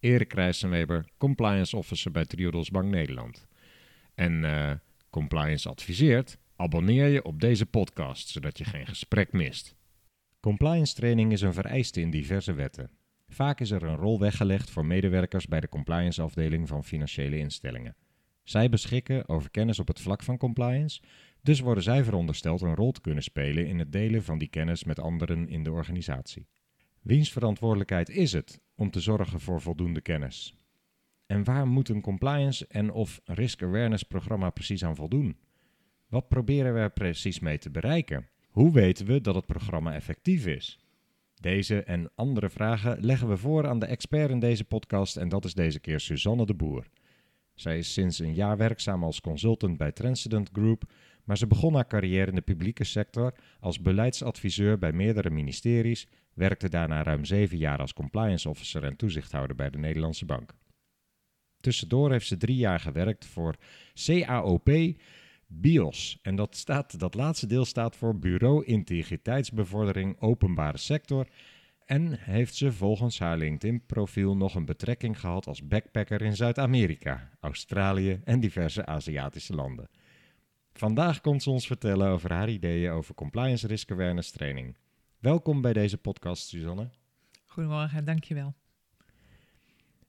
Erik Rijssenweber, compliance officer bij Triodos Bank Nederland. En uh, compliance adviseert, abonneer je op deze podcast, zodat je geen gesprek mist. Compliance training is een vereiste in diverse wetten. Vaak is er een rol weggelegd voor medewerkers bij de compliance afdeling van financiële instellingen. Zij beschikken over kennis op het vlak van compliance, dus worden zij verondersteld een rol te kunnen spelen in het delen van die kennis met anderen in de organisatie. Wiens verantwoordelijkheid is het om te zorgen voor voldoende kennis? En waar moet een compliance en of risk awareness programma precies aan voldoen? Wat proberen we er precies mee te bereiken? Hoe weten we dat het programma effectief is? Deze en andere vragen leggen we voor aan de expert in deze podcast en dat is deze keer Suzanne de Boer. Zij is sinds een jaar werkzaam als consultant bij Transcendent Group, maar ze begon haar carrière in de publieke sector als beleidsadviseur bij meerdere ministeries, werkte daarna ruim zeven jaar als compliance officer en toezichthouder bij de Nederlandse Bank. Tussendoor heeft ze drie jaar gewerkt voor CAOP BIOS. En dat, staat, dat laatste deel staat voor Bureau Integriteitsbevordering Openbare Sector. En heeft ze volgens haar LinkedIn-profiel nog een betrekking gehad als backpacker in Zuid-Amerika, Australië en diverse Aziatische landen. Vandaag komt ze ons vertellen over haar ideeën over compliance risk awareness training. Welkom bij deze podcast, Suzanne. Goedemorgen, dankjewel.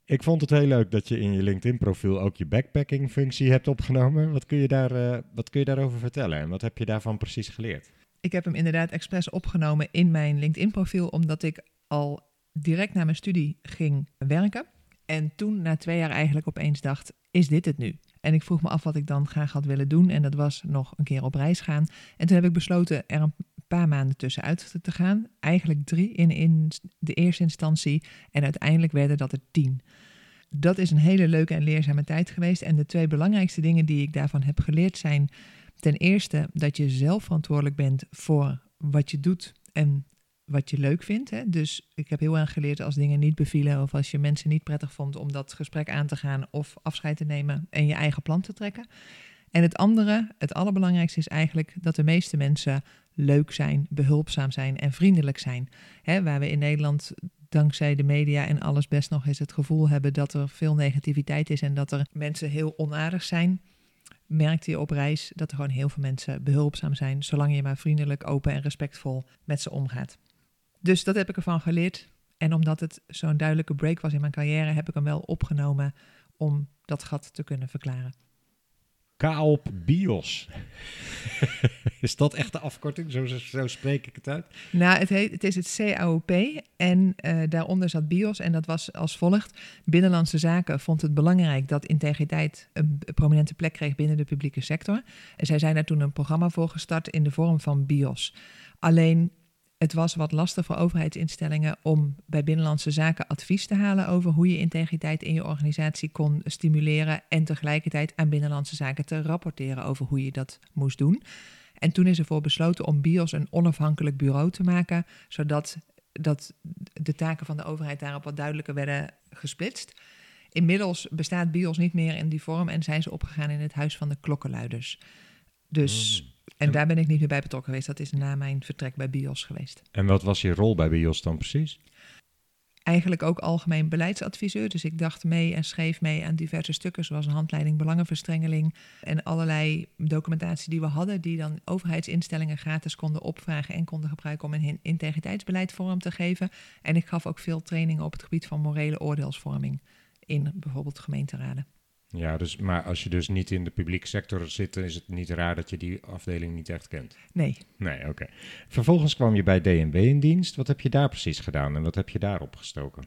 Ik vond het heel leuk dat je in je LinkedIn-profiel ook je backpacking-functie hebt opgenomen. Wat kun, je daar, uh, wat kun je daarover vertellen en wat heb je daarvan precies geleerd? Ik heb hem inderdaad expres opgenomen in mijn LinkedIn-profiel, omdat ik al direct na mijn studie ging werken. En toen, na twee jaar, eigenlijk opeens dacht: is dit het nu? En ik vroeg me af wat ik dan graag had willen doen. En dat was nog een keer op reis gaan. En toen heb ik besloten er een paar maanden tussenuit te gaan. Eigenlijk drie in, in de eerste instantie. En uiteindelijk werden dat er tien. Dat is een hele leuke en leerzame tijd geweest. En de twee belangrijkste dingen die ik daarvan heb geleerd zijn... ten eerste dat je zelf verantwoordelijk bent voor wat je doet en wat je leuk vindt. Hè? Dus ik heb heel erg geleerd als dingen niet bevielen of als je mensen niet prettig vond om dat gesprek aan te gaan of afscheid te nemen en je eigen plan te trekken. En het andere, het allerbelangrijkste is eigenlijk dat de meeste mensen leuk zijn, behulpzaam zijn en vriendelijk zijn. Waar we in Nederland dankzij de media en alles best nog eens het gevoel hebben dat er veel negativiteit is en dat er mensen heel onaardig zijn, merkte je op reis dat er gewoon heel veel mensen behulpzaam zijn, zolang je maar vriendelijk, open en respectvol met ze omgaat. Dus dat heb ik ervan geleerd. En omdat het zo'n duidelijke break was in mijn carrière, heb ik hem wel opgenomen om dat gat te kunnen verklaren. Kaop BIOS. is dat echt de afkorting? Zo, zo, spreek ik het uit? Nou, het, heet, het is het CAOP en uh, daaronder zat BIOS en dat was als volgt. Binnenlandse Zaken vond het belangrijk dat integriteit een prominente plek kreeg binnen de publieke sector. En zij zijn daar toen een programma voor gestart in de vorm van BIOS. Alleen het was wat lastig voor overheidsinstellingen om bij binnenlandse zaken advies te halen over hoe je integriteit in je organisatie kon stimuleren en tegelijkertijd aan binnenlandse zaken te rapporteren over hoe je dat moest doen. En toen is ervoor besloten om BIOS een onafhankelijk bureau te maken, zodat dat de taken van de overheid daarop wat duidelijker werden gesplitst. Inmiddels bestaat BIOS niet meer in die vorm en zijn ze opgegaan in het Huis van de Klokkenluiders. Dus, mm. En daar ben ik niet meer bij betrokken geweest. Dat is na mijn vertrek bij BIOS geweest. En wat was je rol bij BIOS dan precies? Eigenlijk ook algemeen beleidsadviseur. Dus ik dacht mee en schreef mee aan diverse stukken, zoals een handleiding belangenverstrengeling en allerlei documentatie die we hadden, die dan overheidsinstellingen gratis konden opvragen en konden gebruiken om een integriteitsbeleid vorm te geven. En ik gaf ook veel trainingen op het gebied van morele oordeelsvorming in bijvoorbeeld gemeenteraden. Ja, dus, maar als je dus niet in de publieke sector zit, is het niet raar dat je die afdeling niet echt kent? Nee. Nee, oké. Vervolgens kwam je bij DNB in dienst. Wat heb je daar precies gedaan en wat heb je daar opgestoken?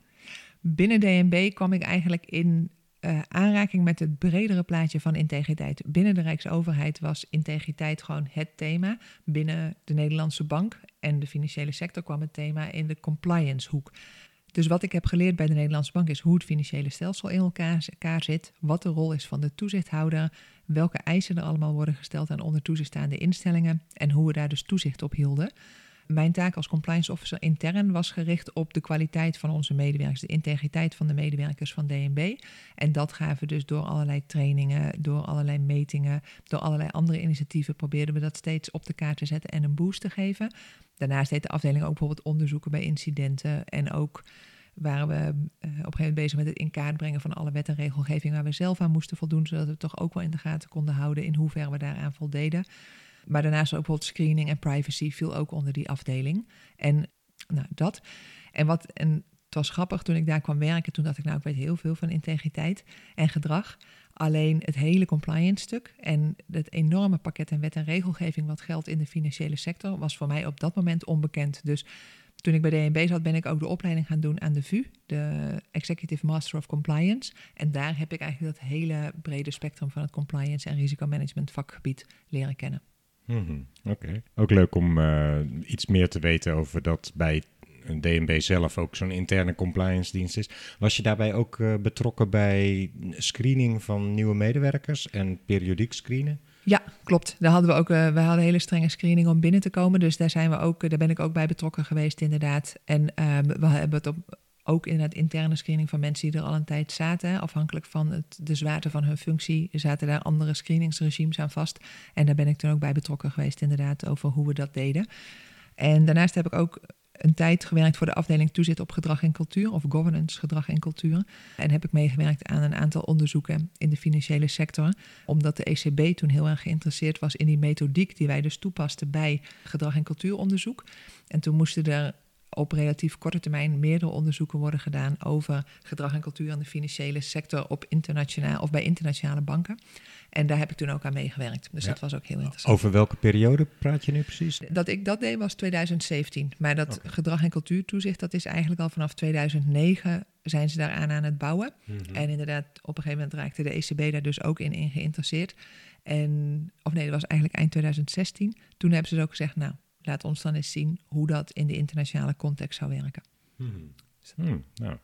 Binnen DNB kwam ik eigenlijk in uh, aanraking met het bredere plaatje van integriteit. Binnen de Rijksoverheid was integriteit gewoon het thema. Binnen de Nederlandse bank en de financiële sector kwam het thema in de compliance hoek. Dus wat ik heb geleerd bij de Nederlandse Bank is hoe het financiële stelsel in elkaar, zit, wat de rol is van de toezichthouder, welke eisen er allemaal worden gesteld aan onder toezicht staande instellingen en hoe we daar dus toezicht op hielden. Mijn taak als compliance officer intern was gericht op de kwaliteit van onze medewerkers, de integriteit van de medewerkers van DNB. En dat gaven we dus door allerlei trainingen, door allerlei metingen, door allerlei andere initiatieven probeerden we dat steeds op de kaart te zetten en een boost te geven. Daarnaast deed de afdeling ook bijvoorbeeld onderzoeken bij incidenten en ook waren we uh, op een gegeven moment bezig met het in kaart brengen van alle wet en regelgeving waar we zelf aan moesten voldoen, zodat we toch ook wel in de gaten konden houden in hoeverre we daaraan voldeden. Maar daarnaast ook bijvoorbeeld screening en privacy viel ook onder die afdeling. En nou, dat. En wat, en het was grappig toen ik daar kwam werken, toen dacht ik, nou, ik weet heel veel van integriteit en gedrag. Alleen het hele compliance stuk en het enorme pakket en wet en regelgeving wat geldt in de financiële sector, was voor mij op dat moment onbekend. Dus toen ik bij DNB zat, ben ik ook de opleiding gaan doen aan de VU, de Executive Master of Compliance. En daar heb ik eigenlijk dat hele brede spectrum van het compliance en risicomanagement vakgebied leren kennen. Mm Oké. Ook leuk om uh, iets meer te weten over dat bij DNB zelf ook zo'n interne compliance dienst is. Was je daarbij ook uh, betrokken bij screening van nieuwe medewerkers en periodiek screenen? Ja, klopt. Daar hadden we ook, uh, we hadden hele strenge screening om binnen te komen. Dus daar zijn we ook, daar ben ik ook bij betrokken geweest, inderdaad. En we hebben het op ook inderdaad interne screening van mensen die er al een tijd zaten. Afhankelijk van het, de zwaarte van hun functie zaten daar andere screeningsregimes aan vast. En daar ben ik toen ook bij betrokken geweest, inderdaad, over hoe we dat deden. En daarnaast heb ik ook een tijd gewerkt voor de afdeling toezicht op gedrag en cultuur, of governance gedrag en cultuur. En heb ik meegewerkt aan een aantal onderzoeken in de financiële sector, omdat de ECB toen heel erg geïnteresseerd was in die methodiek die wij dus toepasten bij gedrag en cultuuronderzoek. En toen moesten er op relatief korte termijn meerdere onderzoeken worden gedaan over gedrag en cultuur in de financiële sector op internationaal of bij internationale banken. En daar heb ik toen ook aan meegewerkt. Dus dat was ook heel interessant. Over welke periode praat je nu precies? Dat ik dat deed was 2017. Maar dat gedrag en cultuurtoezicht, dat is eigenlijk al vanaf 2009 zijn ze daaraan aan het bouwen. Mhm. En inderdaad, op een gegeven moment raakte de ECB daar dus ook in, in geïnteresseerd. En, of nee, dat was eigenlijk eind 2016. Toen hebben ze dus ook gezegd, nou, laat ons dan eens zien hoe dat in de internationale context zou werken. Hmm. Hmm, nou,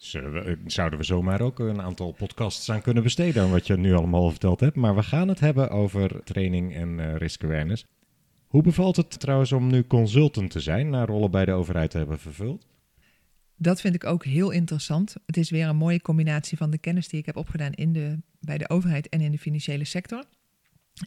we, zouden we zomaar ook een aantal podcasts aan kunnen besteden aan wat je nu allemaal verteld hebt. Maar we gaan het hebben over training en uh, risk awareness. Hoe bevalt het trouwens om nu consultant te zijn, na rollen bij de overheid te hebben vervuld? Dat vind ik ook heel interessant. Het is weer een mooie combinatie van de kennis die ik heb opgedaan in de, bij de overheid en in de financiële sector.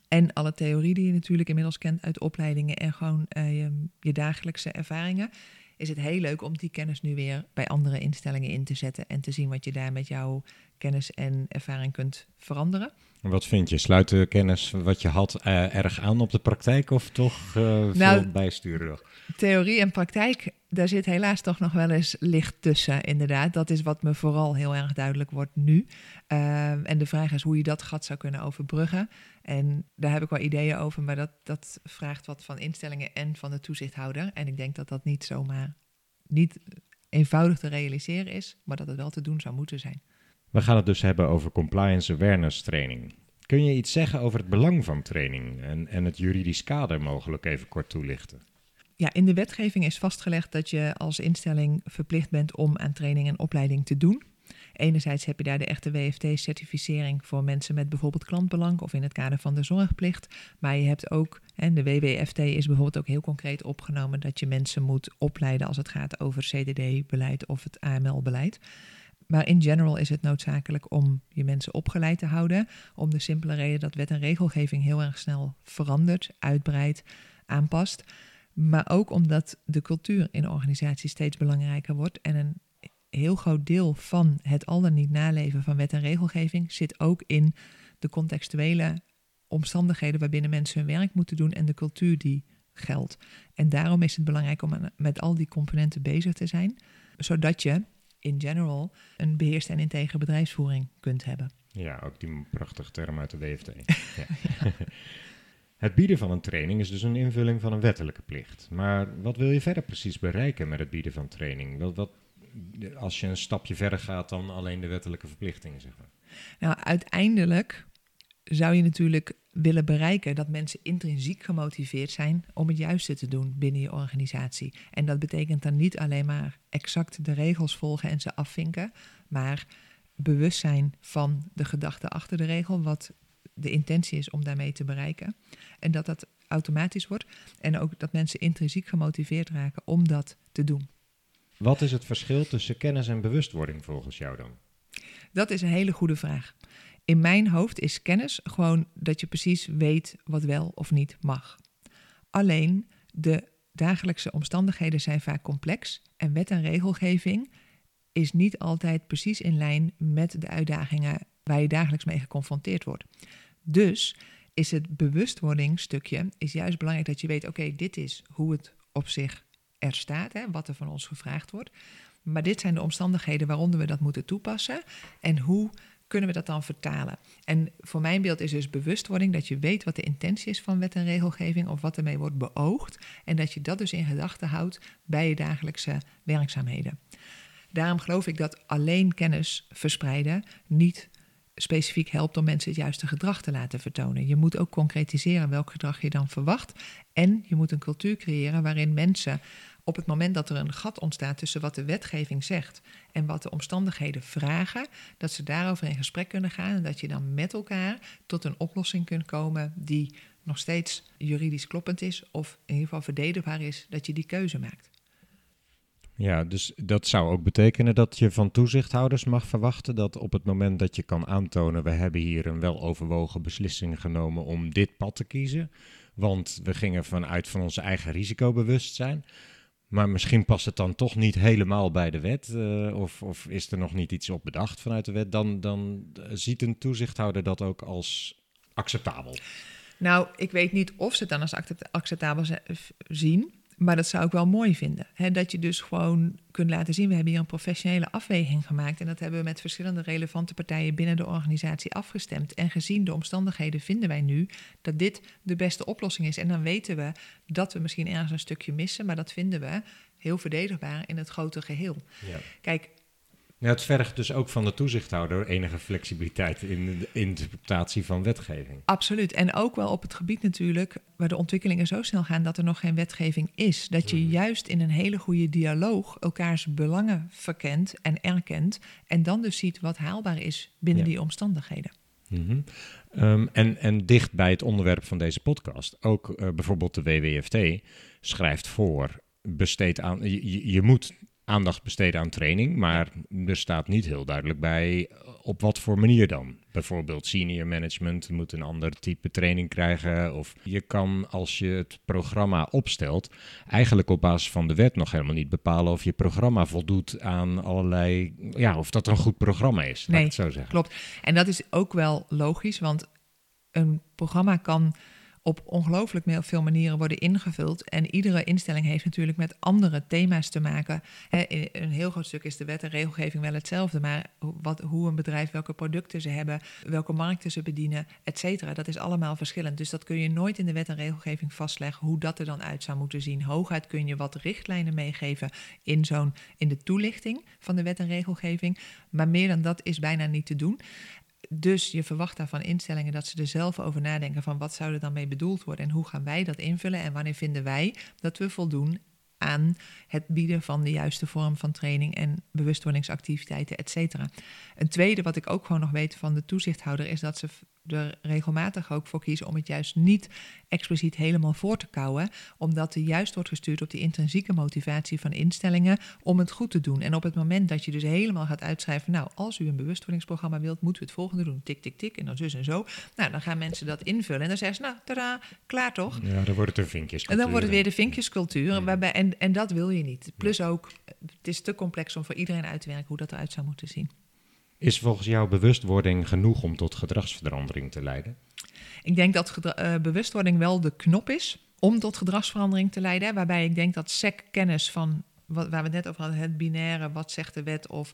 En alle theorie die je natuurlijk inmiddels kent uit opleidingen en gewoon uh, je, je, dagelijkse ervaringen. Is het heel leuk om die kennis nu weer bij andere instellingen in te zetten. En te zien wat je daar met jouw kennis en ervaring kunt veranderen. Wat vind je? Sluit de kennis wat je had uh, erg aan op de praktijk of toch uh, veel bijsturen? Theorie en praktijk, daar zit helaas toch nog wel eens licht tussen, inderdaad. Dat is wat me vooral heel erg duidelijk wordt nu. Uh, en de vraag is hoe je dat gat zou kunnen overbruggen. En daar heb ik wel ideeën over, maar dat, dat vraagt wat van instellingen en van de toezichthouder. En ik denk dat dat niet zomaar, niet eenvoudig te realiseren is, maar dat het wel te doen zou moeten zijn. We gaan het dus hebben over compliance awareness training. Kun je iets zeggen over het belang van training en, en het juridisch kader mogelijk even kort toelichten? Ja, in de wetgeving is vastgelegd dat je als instelling verplicht bent om aan training en opleiding te doen. Enerzijds heb je daar de echte WFT-certificering voor mensen met bijvoorbeeld klantbelang of in het kader van de zorgplicht. Maar je hebt ook, en de WWFT is bijvoorbeeld ook heel concreet opgenomen dat je mensen moet opleiden als het gaat over CDD-beleid of het AML-beleid. Maar in general is het noodzakelijk om je mensen opgeleid te houden. Om de simpele reden dat wet en regelgeving heel erg snel verandert, uitbreidt, aanpast. Maar ook omdat de cultuur in organisaties steeds belangrijker wordt. En een heel groot deel van het al dan niet naleven van wet en regelgeving zit ook in de contextuele omstandigheden waarbinnen mensen hun werk moeten doen en de cultuur die geldt. En daarom is het belangrijk om met al die componenten bezig te zijn, zodat je in general een beheerste en integere bedrijfsvoering kunt hebben. Ja, ook die prachtige term uit de WFT. ja. Het bieden van een training is dus een invulling van een wettelijke plicht. Maar wat wil je verder precies bereiken met het bieden van training? Wat, wat, als je een stapje verder gaat dan alleen de wettelijke verplichtingen, zeg maar? Nou, uiteindelijk zou je natuurlijk willen bereiken dat mensen intrinsiek gemotiveerd zijn om het juiste te doen binnen je organisatie. En dat betekent dan niet alleen maar exact de regels volgen en ze afvinken, maar bewust zijn van de gedachte achter de regel, wat de intentie is om daarmee te bereiken. En dat dat automatisch wordt en ook dat mensen intrinsiek gemotiveerd raken om dat te doen. Wat is het verschil tussen kennis en bewustwording volgens jou dan? Dat is een hele goede vraag. In mijn hoofd is kennis gewoon dat je precies weet wat wel of niet mag. Alleen de dagelijkse omstandigheden zijn vaak complex en wet en regelgeving is niet altijd precies in lijn met de uitdagingen waar je dagelijks mee geconfronteerd wordt. Dus is het bewustwordingstukje is juist belangrijk dat je weet, oké, dit is hoe het op zich er staat, hè, wat er van ons gevraagd wordt. Maar dit zijn de omstandigheden waaronder we dat moeten toepassen en hoe kunnen we dat dan vertalen? En voor mijn beeld is dus bewustwording dat je weet wat de intentie is van wet en regelgeving of wat ermee wordt beoogd en dat je dat dus in gedachten houdt bij je dagelijkse werkzaamheden. Daarom geloof ik dat alleen kennis verspreiden niet specifiek helpt om mensen het juiste gedrag te laten vertonen. Je moet ook concretiseren welk gedrag je dan verwacht. En je moet een cultuur creëren waarin mensen op het moment dat er een gat ontstaat tussen wat de wetgeving zegt en wat de omstandigheden vragen, dat ze daarover in gesprek kunnen gaan en dat je dan met elkaar tot een oplossing kunt komen die nog steeds juridisch kloppend is of in ieder geval verdedigbaar is dat je die keuze maakt. Ja, dus dat zou ook betekenen dat je van toezichthouders mag verwachten dat op het moment dat je kan aantonen, we hebben hier een weloverwogen beslissing genomen om dit pad te kiezen, want we gingen vanuit van onze eigen risicobewustzijn. Maar misschien past het dan toch niet helemaal bij de wet, uh, of, of, is er nog niet iets op bedacht vanuit de wet, dan, dan ziet een toezichthouder dat ook als acceptabel. Nou, ik weet niet of ze het dan als acceptabel zien. Maar dat zou ik wel mooi vinden. Hè? Dat je dus gewoon kunt laten zien, we hebben hier een professionele afweging gemaakt. En dat hebben we met verschillende relevante partijen binnen de organisatie afgestemd. En gezien de omstandigheden vinden wij nu dat dit de beste oplossing is. En dan weten we dat we misschien ergens een stukje missen, maar dat vinden we heel verdedigbaar in het grote geheel. Ja. Kijk, ja, het vergt dus ook van de toezichthouder enige flexibiliteit in de interpretatie van wetgeving. Absoluut. En ook wel op het gebied natuurlijk waar de ontwikkelingen zo snel gaan dat er nog geen wetgeving is. Dat je hmm. juist in een hele goede dialoog elkaars belangen verkent en erkent. En dan dus ziet wat haalbaar is binnen die omstandigheden. Mhm. Ehm, en, en dicht bij het onderwerp van deze podcast, ook uh, bijvoorbeeld de WWFT schrijft voor, besteedt aan, je, je moet aandacht besteden aan training, maar er staat niet heel duidelijk bij eh, op wat voor manier dan. Bijvoorbeeld senior management moet een ander type training krijgen. Of je kan als je het programma opstelt, eigenlijk op basis van de wet nog helemaal niet bepalen of je programma voldoet aan allerlei, ja, of dat een goed programma is. Nee, het zo zeggen. klopt. En dat is ook wel logisch, want een programma kan op ongelooflijk veel manieren worden ingevuld. En iedere instelling heeft natuurlijk met andere thema's te maken. een heel groot stuk is de wet en regelgeving wel hetzelfde, maar wat, hoe een bedrijf, welke producten ze hebben, welke markten ze bedienen, et cetera, dat is allemaal verschillend. Dus dat kun je nooit in de wet en regelgeving vastleggen hoe dat er dan uit zou moeten zien. Hooguit kun je wat richtlijnen meegeven in, zo'n, in de toelichting van de wet en regelgeving, maar meer dan dat is bijna niet te doen. Dus je verwacht daarvan instellingen dat ze er zelf over nadenken van wat zou er dan mee bedoeld worden en hoe gaan wij dat invullen en wanneer vinden wij dat we voldoen aan het bieden van de juiste vorm van training en bewustwordingsactiviteiten, et cetera. Een tweede wat ik ook gewoon nog weet van de toezichthouder is dat ze er regelmatig ook voor kiezen om het juist niet expliciet helemaal voor te kouwen, omdat er juist wordt gestuurd op die intrinsieke motivatie van instellingen om het goed te doen. En op het moment dat je dus helemaal gaat uitschrijven, nou, als u een bewustwordingsprogramma wilt, moeten we het volgende doen, tik, tik, tik, en dan zus en zo. Nou, dan gaan mensen dat invullen en dan zeggen ze, nou, tada, klaar toch? Ja, dan wordt het een vinkjescultuur. En dan wordt het weer de vinkjescultuur, waarbij, en, en dat wil je niet. Plus ook, het is te complex om voor iedereen uit te werken hoe dat eruit zou moeten zien. Is volgens jou bewustwording genoeg om tot gedragsverandering te leiden? Ik denk dat uh, bewustwording wel de knop is om tot gedragsverandering te leiden. Waarbij ik denk dat SEC-kennis van wat, waar we het net over hadden, het binaire, wat zegt de wet, of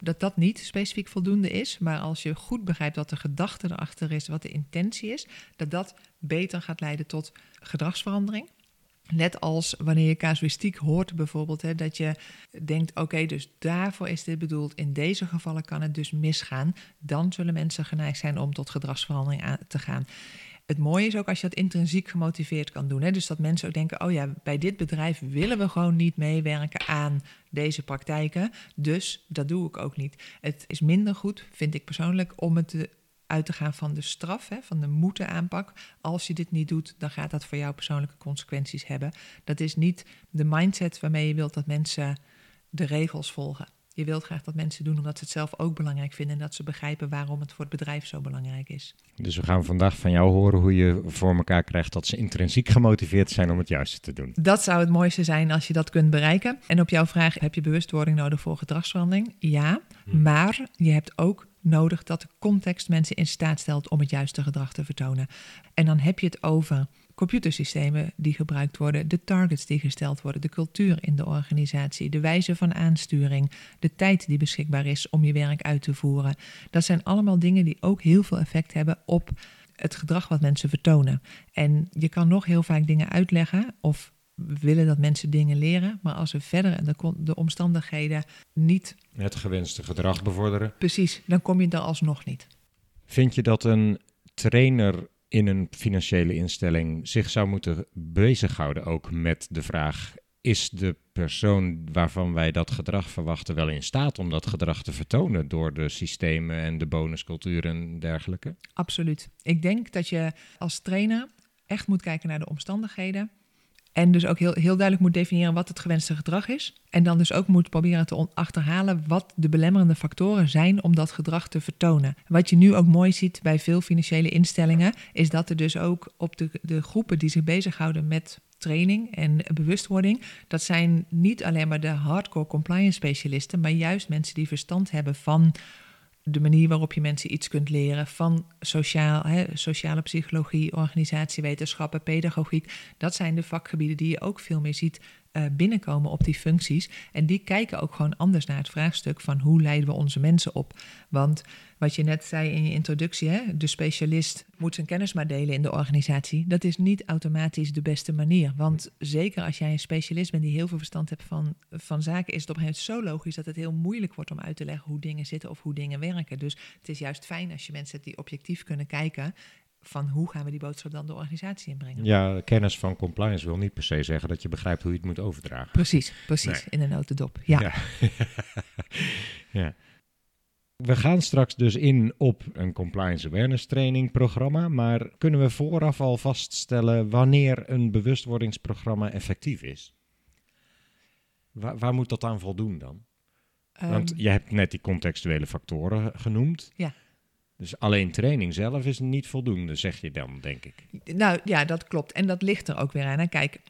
dat dat niet specifiek voldoende is. Maar als je goed begrijpt wat de gedachte erachter is, wat de intentie is, dat dat beter gaat leiden tot gedragsverandering. Net als wanneer je casuïstiek hoort bijvoorbeeld, hè, dat je denkt, oké, dus daarvoor is dit bedoeld. In deze gevallen kan het dus misgaan. Dan zullen mensen geneigd zijn om tot gedragsverandering aan te gaan. Het mooie is ook als je dat intrinsiek gemotiveerd kan doen. Hè? Dus dat mensen ook denken, oh ja, bij dit bedrijf willen we gewoon niet meewerken aan deze praktijken. Dus dat doe ik ook niet. Het is minder goed, vind ik persoonlijk, om het te uit te gaan van de straf, hè, van de moeten aanpak. Als je dit niet doet, dan gaat dat voor jou persoonlijke consequenties hebben. Dat is niet de mindset waarmee je wilt dat mensen de regels volgen. Je wilt graag dat mensen doen omdat ze het zelf ook belangrijk vinden en dat ze begrijpen waarom het voor het bedrijf zo belangrijk is. Dus we gaan vandaag van jou horen hoe je voor elkaar krijgt dat ze intrinsiek gemotiveerd zijn om het juiste te doen. Dat zou het mooiste zijn als je dat kunt bereiken. En op jouw vraag, heb je bewustwording nodig voor gedragsverandering? Ja, hm. maar je hebt ook nodig dat de context mensen in staat stelt om het juiste gedrag te vertonen. En dan heb je het over computersystemen die gebruikt worden, de targets die gesteld worden, de cultuur in de organisatie, de wijze van aansturing, de tijd die beschikbaar is om je werk uit te voeren. Dat zijn allemaal dingen die ook heel veel effect hebben op het gedrag wat mensen vertonen. En je kan nog heel vaak dingen uitleggen of willen dat mensen dingen leren, maar als we verder de, de omstandigheden niet. Het gewenste gedrag bevorderen. Precies, dan kom je er alsnog niet. Vind je dat een trainer in een financiële instelling zich zou moeten bezighouden ook met de vraag: is de persoon waarvan wij dat gedrag verwachten wel in staat om dat gedrag te vertonen door de systemen en de bonuscultuur en dergelijke? Absoluut. Ik denk dat je als trainer echt moet kijken naar de omstandigheden. En dus ook heel, heel duidelijk moet definiëren wat het gewenste gedrag is. En dan dus ook moet proberen te achterhalen wat de belemmerende factoren zijn om dat gedrag te vertonen. Wat je nu ook mooi ziet bij veel financiële instellingen, is dat er dus ook op de, de groepen die zich bezighouden met training en bewustwording, dat zijn niet alleen maar de hardcore compliance specialisten, maar juist mensen die verstand hebben van de manier waarop je mensen iets kunt leren van sociaal, hè, sociale psychologie, organisatiewetenschappen, pedagogiek. Dat zijn de vakgebieden die je ook veel meer ziet uh, binnenkomen op die functies. En die kijken ook gewoon anders naar het vraagstuk van hoe leiden we onze mensen op. Want wat je net zei in je introductie, hè, de specialist moet zijn kennis maar delen in de organisatie. Dat is niet automatisch de beste manier. Want zeker als jij een specialist bent die heel veel verstand hebt van, van zaken, is het op een gegeven moment zo logisch dat het heel moeilijk wordt om uit te leggen hoe dingen zitten of hoe dingen werken. Dus het is juist fijn als je mensen hebt die objectief kunnen kijken van hoe gaan we die boodschap dan de organisatie inbrengen. Ja, kennis van compliance wil niet per se zeggen dat je begrijpt hoe je het moet overdragen. Precies, precies, in een notendop. Ja. ja. ja. We gaan straks dus in op een compliance awareness training programma, maar kunnen we vooraf al vaststellen wanneer een bewustwordingsprogramma effectief is? Waar, waar moet dat aan voldoen dan? Want ehm. je hebt net die contextuele factoren genoemd. Ja. Dus alleen training zelf is niet voldoende, zeg je dan, denk ik. Nou ja, dat klopt. En dat ligt er ook weer aan. Kijk,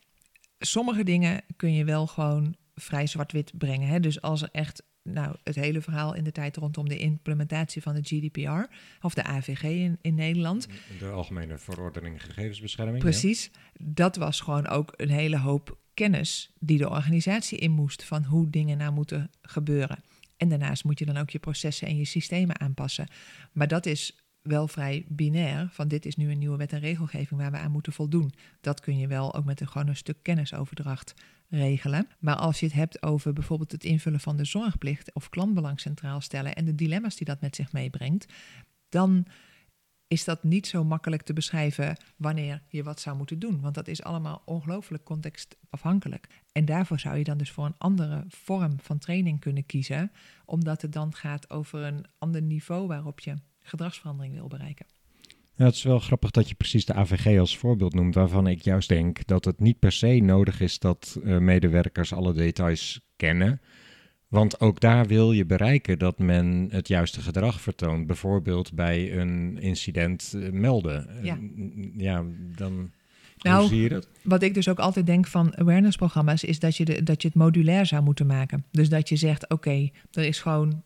sommige dingen kun je wel gewoon vrij zwart-wit brengen. Hè? Dus als er echt nou, het hele verhaal in de tijd rondom de implementatie van de GDPR of de AVG in, in Nederland. De Algemene Verordening Gegevensbescherming. Precies. Dat was gewoon ook een hele hoop kennis die de organisatie in moest van hoe dingen nou moeten gebeuren. En daarnaast moet je dan ook je processen en je systemen aanpassen. Maar dat is wel vrij binair, van dit is nu een nieuwe wet en regelgeving waar we aan moeten voldoen. Dat kun je wel ook met een, gewoon een stuk kennisoverdracht regelen. Maar als je het hebt over bijvoorbeeld het invullen van de zorgplicht of klantbelang centraal stellen en de dilemma's die dat met zich meebrengt, dan is dat niet zo makkelijk te beschrijven wanneer je wat zou moeten doen. Want dat is allemaal ongelooflijk contextafhankelijk. En daarvoor zou je dan dus voor een andere vorm van training kunnen kiezen, omdat het dan gaat over een ander niveau waarop je gedragsverandering wil bereiken. Ja, het is wel grappig dat je precies de AVG als voorbeeld noemt, waarvan ik juist denk dat het niet per se nodig is dat uh, medewerkers alle details kennen. Want ook daar wil je bereiken dat men het juiste gedrag vertoont. Bijvoorbeeld bij een incident uh, melden. Ja, ja dan. Nou, hoe zie je dat? wat ik dus ook altijd denk van awareness-programma's, is dat je, de, dat je het modulair zou moeten maken. Dus dat je zegt: oké, er is gewoon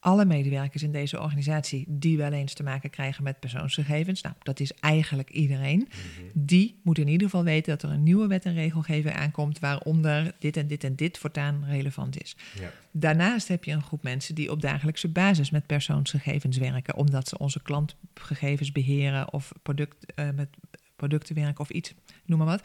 alle medewerkers in deze organisatie die wel eens te maken krijgen met persoonsgegevens, nou, dat is eigenlijk iedereen, mhm. die moet in ieder geval weten dat er een nieuwe wet en regelgeving aankomt waaronder dit en dit en dit voortaan relevant is. Ja. Daarnaast heb je een groep mensen die op dagelijkse basis met persoonsgegevens werken, omdat ze onze klantgegevens beheren of product, uh, met producten werken of iets, noem maar wat.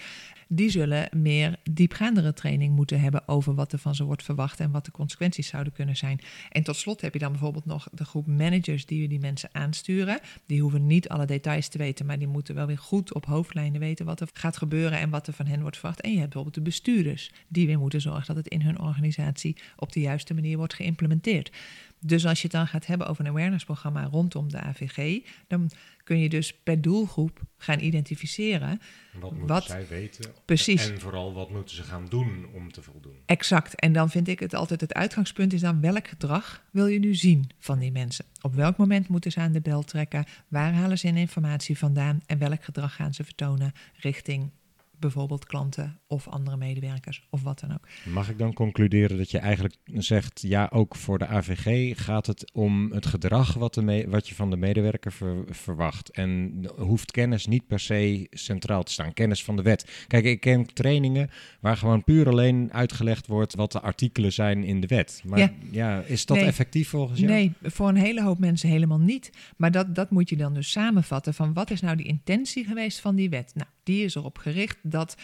Die zullen meer diepgaandere training moeten hebben over wat er van ze wordt verwacht en wat de consequenties zouden kunnen zijn. En tot slot heb je dan bijvoorbeeld nog de groep managers die die mensen aansturen. Die hoeven niet alle details te weten, maar die moeten wel weer goed op hoofdlijnen weten wat er gaat gebeuren en wat er van hen wordt verwacht. En je hebt bijvoorbeeld de bestuurders die weer moeten zorgen dat het in hun organisatie op de juiste manier wordt geïmplementeerd. Dus als je het dan gaat hebben over een awareness-programma rondom de AVG, dan kun je dus per doelgroep gaan identificeren. Wat moeten Wat- zij weten? Precies. En vooral wat moeten ze gaan doen om te voldoen? Exact. En dan vind ik het altijd het uitgangspunt is dan welk gedrag wil je nu zien van die mensen? Op welk moment moeten ze aan de bel trekken? Waar halen ze hun informatie vandaan? En welk gedrag gaan ze vertonen richting bijvoorbeeld klanten of andere medewerkers of wat dan ook? Mag ik dan concluderen dat je eigenlijk zegt, ja, ook voor de AVG gaat het om het gedrag wat, de me- wat je van de medewerker ver- verwacht. En hoeft kennis niet per se centraal te staan, kennis van de wet. Kijk, ik ken trainingen waar gewoon puur alleen uitgelegd wordt wat de artikelen zijn in de wet. Maar ja, Ja. is dat Nee. effectief volgens jou? Nee, voor een hele hoop mensen helemaal niet. Maar dat, dat moet je dan dus samenvatten van wat is nou die intentie geweest van die wet? Nou, die is erop gericht dat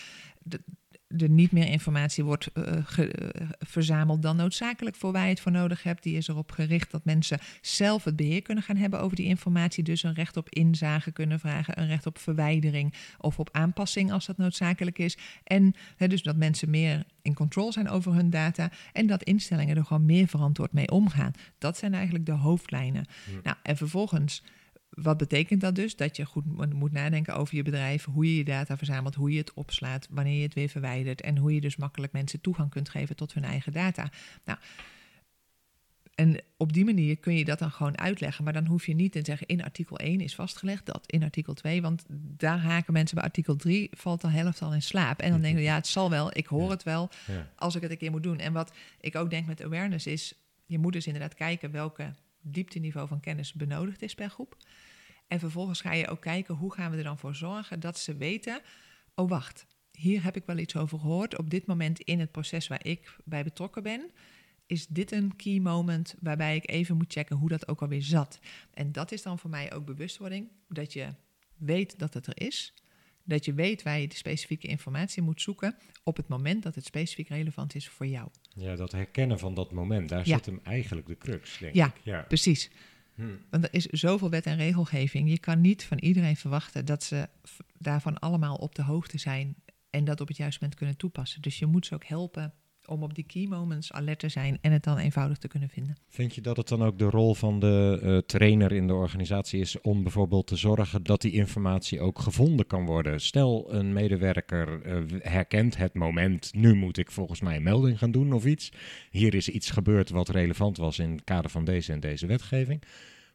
er niet meer informatie wordt eh, ge- eh, verzameld dan noodzakelijk voor waar je het voor nodig hebt. Die is erop gericht dat mensen zelf het beheer kunnen gaan hebben over die informatie. Dus een recht op inzage kunnen vragen, een recht op verwijdering of op aanpassing als dat noodzakelijk is. En dus dat mensen meer in control zijn over hun data en dat instellingen er gewoon meer verantwoord mee omgaan. Dat zijn eigenlijk de hoofdlijnen. Nou, en vervolgens, wat betekent dat dus? Dat je goed mo- moet nadenken over je bedrijf, hoe je je data verzamelt, hoe je het opslaat, wanneer je het weer verwijdert en hoe je dus makkelijk mensen toegang kunt geven tot hun eigen data. Nou, en op die manier kun je dat dan gewoon uitleggen. Maar dan hoef je niet te zeggen in artikel 1 is vastgelegd, dat in artikel 2. Want daar haken mensen bij artikel 3, valt de helft al in slaap. En dan denken we, ja, het zal wel, ik hoor het wel, als ik het een keer moet doen. En wat ik ook denk met awareness is, je moet dus inderdaad kijken welke diepteniveau van kennis benodigd is per groep. En vervolgens ga je ook kijken hoe gaan we er dan voor zorgen dat ze weten, oh wacht, hier heb ik wel iets over gehoord. Op dit moment in het proces waar ik bij betrokken ben, is dit een key moment waarbij ik even moet checken hoe dat ook alweer zat. En dat is dan voor mij ook bewustwording, dat je weet dat het er is. Dat je weet waar je de specifieke informatie moet zoeken op het moment dat het specifiek relevant is voor jou. Ja, dat herkennen van dat moment, daar Ja. zit hem eigenlijk de crux, denk Ja. ik. Ja, Precies. Hm. Want er is zoveel wet en regelgeving. Je kan niet van iedereen verwachten dat ze daarvan allemaal op de hoogte zijn en dat op het juiste moment kunnen toepassen. Dus je moet ze ook helpen om op die key moments alert te zijn en het dan eenvoudig te kunnen vinden. Vind je dat het dan ook de rol van de eh, trainer in de organisatie is om bijvoorbeeld te zorgen dat die informatie ook gevonden kan worden? Stel, een medewerker eh, herkent het moment, nu moet ik volgens mij een melding gaan doen of iets. Hier is iets gebeurd wat relevant was in het kader van deze en deze wetgeving.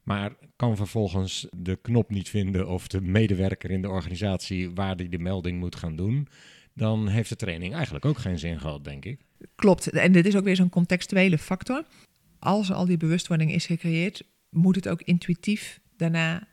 Maar kan vervolgens de knop niet vinden of de medewerker in de organisatie waar die de melding moet gaan doen. Dan heeft de training eigenlijk ook geen zin gehad, denk ik. Klopt. En dit is ook weer zo'n contextuele factor. Als al die bewustwording is gecreëerd, moet het ook intuïtief daarna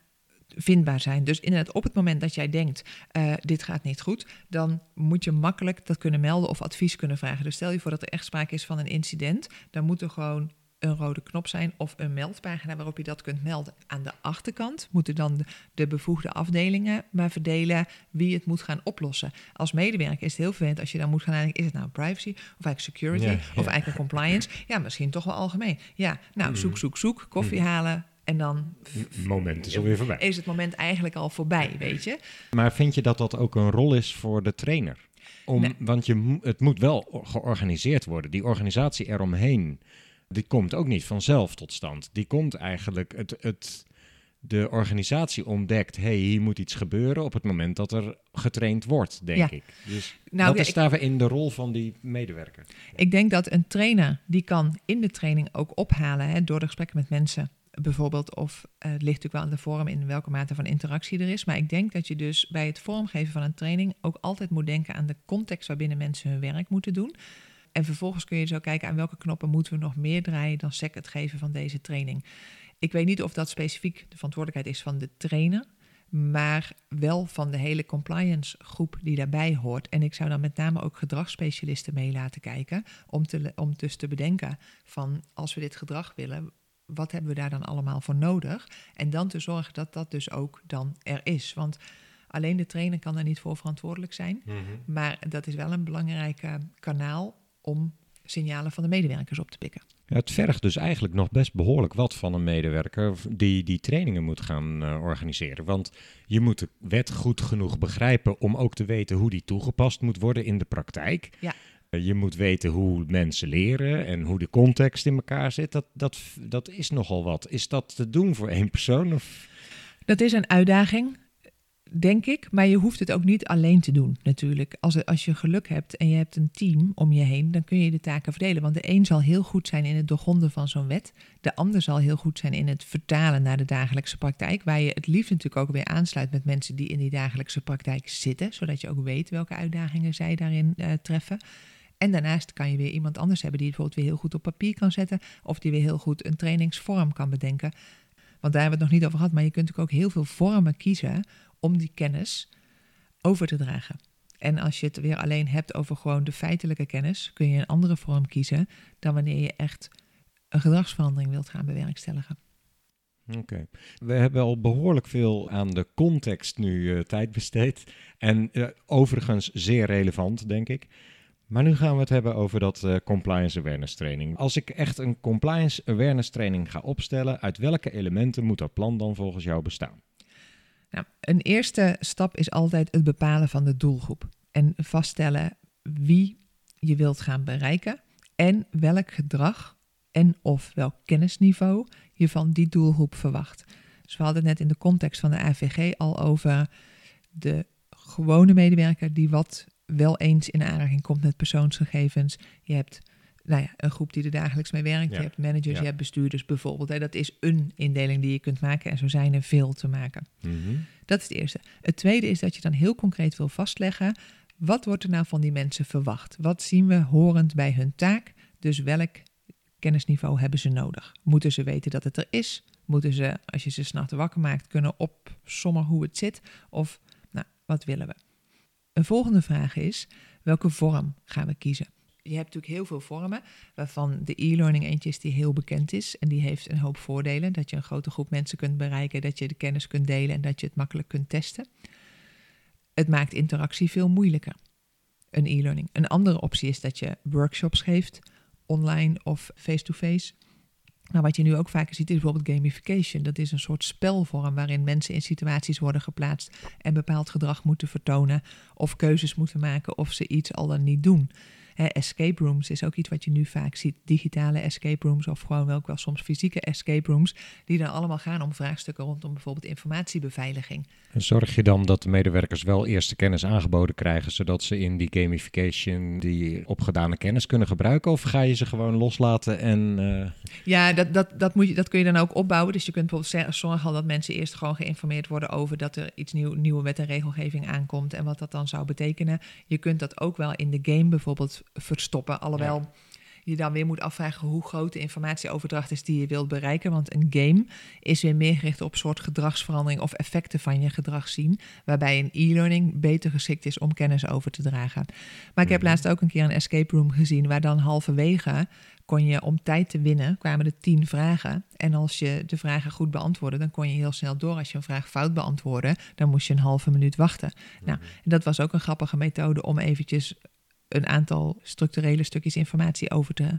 vindbaar zijn. Dus inderdaad, op het moment dat jij denkt, eh, dit gaat niet goed, dan moet je makkelijk dat kunnen melden of advies kunnen vragen. Dus stel je voor dat er echt sprake is van een incident, dan moet er gewoon een rode knop zijn of een meldpagina waarop je dat kunt melden. Aan de achterkant moeten dan de, de bevoegde afdelingen maar verdelen wie het moet gaan oplossen. Als medewerker is het heel vervelend als je dan moet gaan nadenken, is het nou privacy of eigenlijk security Ja, of eigenlijk compliance? Ja, misschien toch wel algemeen. Ja, nou, zoek, zoek, zoek, koffie halen en dan Het moment is alweer voorbij. is het moment eigenlijk al voorbij, weet je. Maar vind je dat dat ook een rol is voor de trainer? Om, Nee. Want je, het moet wel georganiseerd worden. Die organisatie eromheen, die komt ook niet vanzelf tot stand. Die komt eigenlijk, het, het, de organisatie ontdekt, hey, hier moet iets gebeuren op het moment dat er getraind wordt, denk Ja. ik. Dus Nou, wat ja, is ik- daarin de rol van die medewerker? Ik denk dat een trainer die kan in de training ook ophalen hè, door de gesprekken met mensen. Bijvoorbeeld, of eh, het ligt natuurlijk wel aan de vorm in welke mate van interactie er is. Maar ik denk dat je dus bij het vormgeven van een training ook altijd moet denken aan de context waarbinnen mensen hun werk moeten doen. En vervolgens kun je zo kijken aan welke knoppen moeten we nog meer draaien dan sec het geven van deze training. Ik weet niet of dat specifiek de verantwoordelijkheid is van de trainer, maar wel van de hele compliance groep die daarbij hoort. En ik zou dan met name ook gedragsspecialisten mee laten kijken, om, te, om dus te bedenken van als we dit gedrag willen, wat hebben we daar dan allemaal voor nodig? En dan te zorgen dat dat dus ook dan er is. Want Alleen de trainer kan daar niet voor verantwoordelijk zijn. Maar dat is wel een belangrijk kanaal om signalen van de medewerkers op te pikken. Ja, het vergt dus eigenlijk nog best behoorlijk wat van een medewerker die die trainingen moet gaan uh, organiseren. Want je moet de wet goed genoeg begrijpen om ook te weten hoe die toegepast moet worden in de praktijk. Ja. Uh, je moet weten hoe mensen leren en hoe de context in elkaar zit. Dat, dat, dat is nogal wat. Is dat te doen voor één persoon? Of? Dat is een uitdaging denk ik. Maar je hoeft het ook niet alleen te doen, natuurlijk. Als, als je geluk hebt en je hebt een team om je heen, dan kun je de taken verdelen. Want de een zal heel goed zijn in het doorgronden van zo'n wet. De ander zal heel goed zijn in het vertalen naar de dagelijkse praktijk. Waar je het liefst natuurlijk ook weer aansluit met mensen die in die dagelijkse praktijk zitten. Zodat je ook weet welke uitdagingen zij daarin uh, treffen. En daarnaast kan je weer iemand anders hebben die het bijvoorbeeld weer heel goed op papier kan zetten. Of die weer heel goed een trainingsvorm kan bedenken. Want daar hebben we het nog niet over gehad. Maar je kunt natuurlijk ook heel veel vormen kiezen om die kennis over te dragen. En als je het weer alleen hebt over gewoon de feitelijke kennis, kun je een andere vorm kiezen dan wanneer je echt een gedragsverandering wilt gaan bewerkstelligen. Oké. We hebben al behoorlijk veel aan de context nu uh, tijd besteed. En uh, overigens zeer relevant, denk ik. Maar nu gaan we het hebben over dat uh, compliance awareness training. Als ik echt een compliance awareness training ga opstellen, uit welke elementen moet dat plan dan volgens jou bestaan? Nou, een eerste stap is altijd het bepalen van de doelgroep en vaststellen wie je wilt gaan bereiken en welk gedrag en of welk kennisniveau je van die doelgroep verwacht. Dus we hadden het net in de context van de AVG al over de gewone medewerker die wat wel eens in aanraking komt met persoonsgegevens. Je hebt nou ja, een groep die er dagelijks mee werkt. Je hebt managers, je hebt bestuurders bijvoorbeeld. Hè. Dat is een indeling die je kunt maken en zo zijn er veel te maken. Mhm. Dat is het eerste. Het tweede is dat je dan heel concreet wil vastleggen... wat wordt er nou van die mensen verwacht? Wat zien we horend bij hun taak? Dus welk kennisniveau hebben ze nodig? Moeten ze weten dat het er is? Moeten ze, als je ze s'nachts wakker maakt, kunnen opsommen hoe het zit? Of, nou, wat willen we? Een volgende vraag is, welke vorm gaan we kiezen? Je hebt natuurlijk heel veel vormen, waarvan de e-learning eentje is die heel bekend is. En die heeft een hoop voordelen. Dat je een grote groep mensen kunt bereiken, dat je de kennis kunt delen en dat je het makkelijk kunt testen. Het maakt interactie veel moeilijker, een e-learning. Een andere optie is dat je workshops geeft, online of face-to-face. Maar wat je nu ook vaker ziet is bijvoorbeeld gamification. Dat is een soort spelvorm waarin mensen in situaties worden geplaatst en bepaald gedrag moeten vertonen of keuzes moeten maken of ze iets al dan niet doen escape rooms is ook iets wat je nu vaak ziet. Digitale escape rooms of gewoon ook wel soms fysieke escape rooms. Die dan allemaal gaan om vraagstukken rondom bijvoorbeeld informatiebeveiliging. En zorg je dan dat de medewerkers wel eerste kennis aangeboden krijgen, zodat ze in die gamification die opgedane kennis kunnen gebruiken? Of ga je ze gewoon loslaten en... Uh... Ja, dat, dat, dat, moet je, dat kun je dan ook opbouwen. Dus je kunt bijvoorbeeld zorgen dat mensen eerst gewoon geïnformeerd worden over dat er iets nieuw, nieuwe wet en regelgeving aankomt en wat dat dan zou betekenen. Je kunt dat ook wel in de game bijvoorbeeld verstoppen. Alhoewel je dan weer moet afvragen hoe groot de informatieoverdracht is die je wilt bereiken. Want een game is weer meer gericht op soort gedragsverandering of effecten van je gedrag zien. Waarbij een e-learning beter geschikt is om kennis over te dragen. Maar ik heb mhm. laatst ook een keer een escape room gezien waar dan halverwege kon je om tijd te winnen, kwamen er tien vragen. En als je de vragen goed beantwoordde, dan kon je heel snel door. Als je een vraag fout beantwoordde, dan moest je een halve minuut wachten. Nou, mhm. en dat was ook een grappige methode om eventjes een aantal structurele stukjes informatie over te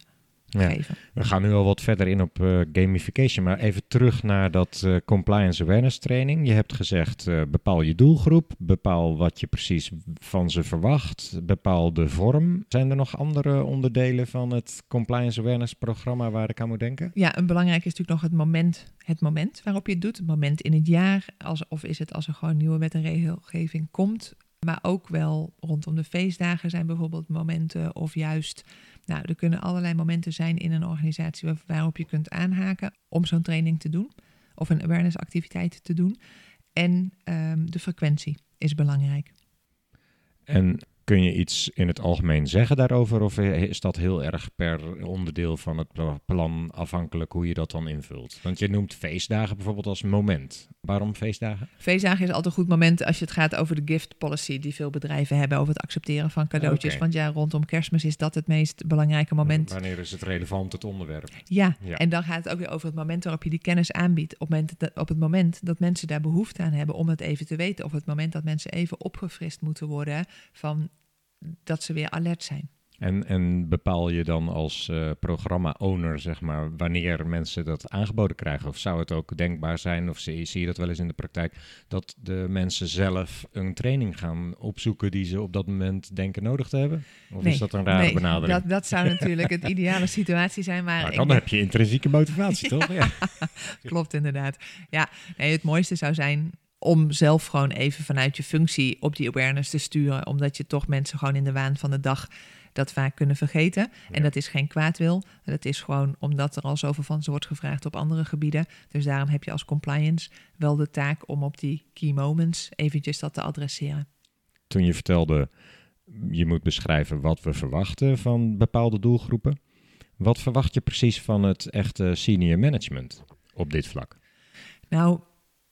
geven. We gaan nu al wat verder in op uh, gamification, maar even terug naar dat uh, compliance awareness training. Je hebt gezegd, uh, bepaal je doelgroep, bepaal wat je precies van ze verwacht, bepaal de vorm. Zijn er nog andere onderdelen van het compliance awareness programma waar ik aan moet denken? Ja, een belangrijk is natuurlijk nog het moment, het moment waarop je het doet. Het moment in het jaar, als, of is het als er gewoon nieuwe wet en regelgeving komt. Maar ook wel rondom de feestdagen zijn bijvoorbeeld momenten of juist, nou, er kunnen allerlei momenten zijn in een organisatie waarop je kunt aanhaken om zo'n training te doen of een awareness activiteit te doen. En um, de frequentie is belangrijk. En Kun je iets in het algemeen zeggen daarover? Of is dat heel erg per onderdeel van het plan afhankelijk hoe je dat dan invult? Want je noemt feestdagen bijvoorbeeld als moment. Waarom feestdagen? Feestdagen is altijd een goed moment als je het gaat over de gift policy die veel bedrijven hebben over het accepteren van cadeautjes. Want ja, rondom kerstmis is dat het meest belangrijke moment. Wanneer is het relevant, het onderwerp? Ja, Ja. en dan gaat het ook weer over het moment waarop je die kennis aanbiedt. Op, het moment dat, op het moment dat mensen daar behoefte aan hebben om het even te weten. Of het moment dat mensen even opgefrist moeten worden van dat ze weer alert zijn. En, en bepaal je dan als eh, programma-owner, zeg maar, wanneer mensen dat aangeboden krijgen? Of zou het ook denkbaar zijn, of zie, zie je dat wel eens in de praktijk, dat de mensen zelf een training gaan opzoeken die ze op dat moment denken nodig te hebben? Of is dat een rare nee, benadering? Dat, dat zou natuurlijk het ideale situatie zijn. Maar dan denk- heb je intrinsieke motivatie, toch? Ja. Klopt inderdaad. Ja, nee, het mooiste zou zijn om zelf gewoon even vanuit je functie op die awareness te sturen. Omdat je toch mensen gewoon in de waan van de dag dat vaak kunnen vergeten. En dat is geen kwaadwil. Dat is gewoon omdat er al zoveel van ze wordt gevraagd op andere gebieden. Dus daarom heb je als compliance wel de taak om op die key moments eventjes dat te adresseren. Toen je vertelde, je moet beschrijven wat we verwachten van bepaalde doelgroepen. Wat verwacht je precies van het echte senior management op dit vlak? Nou,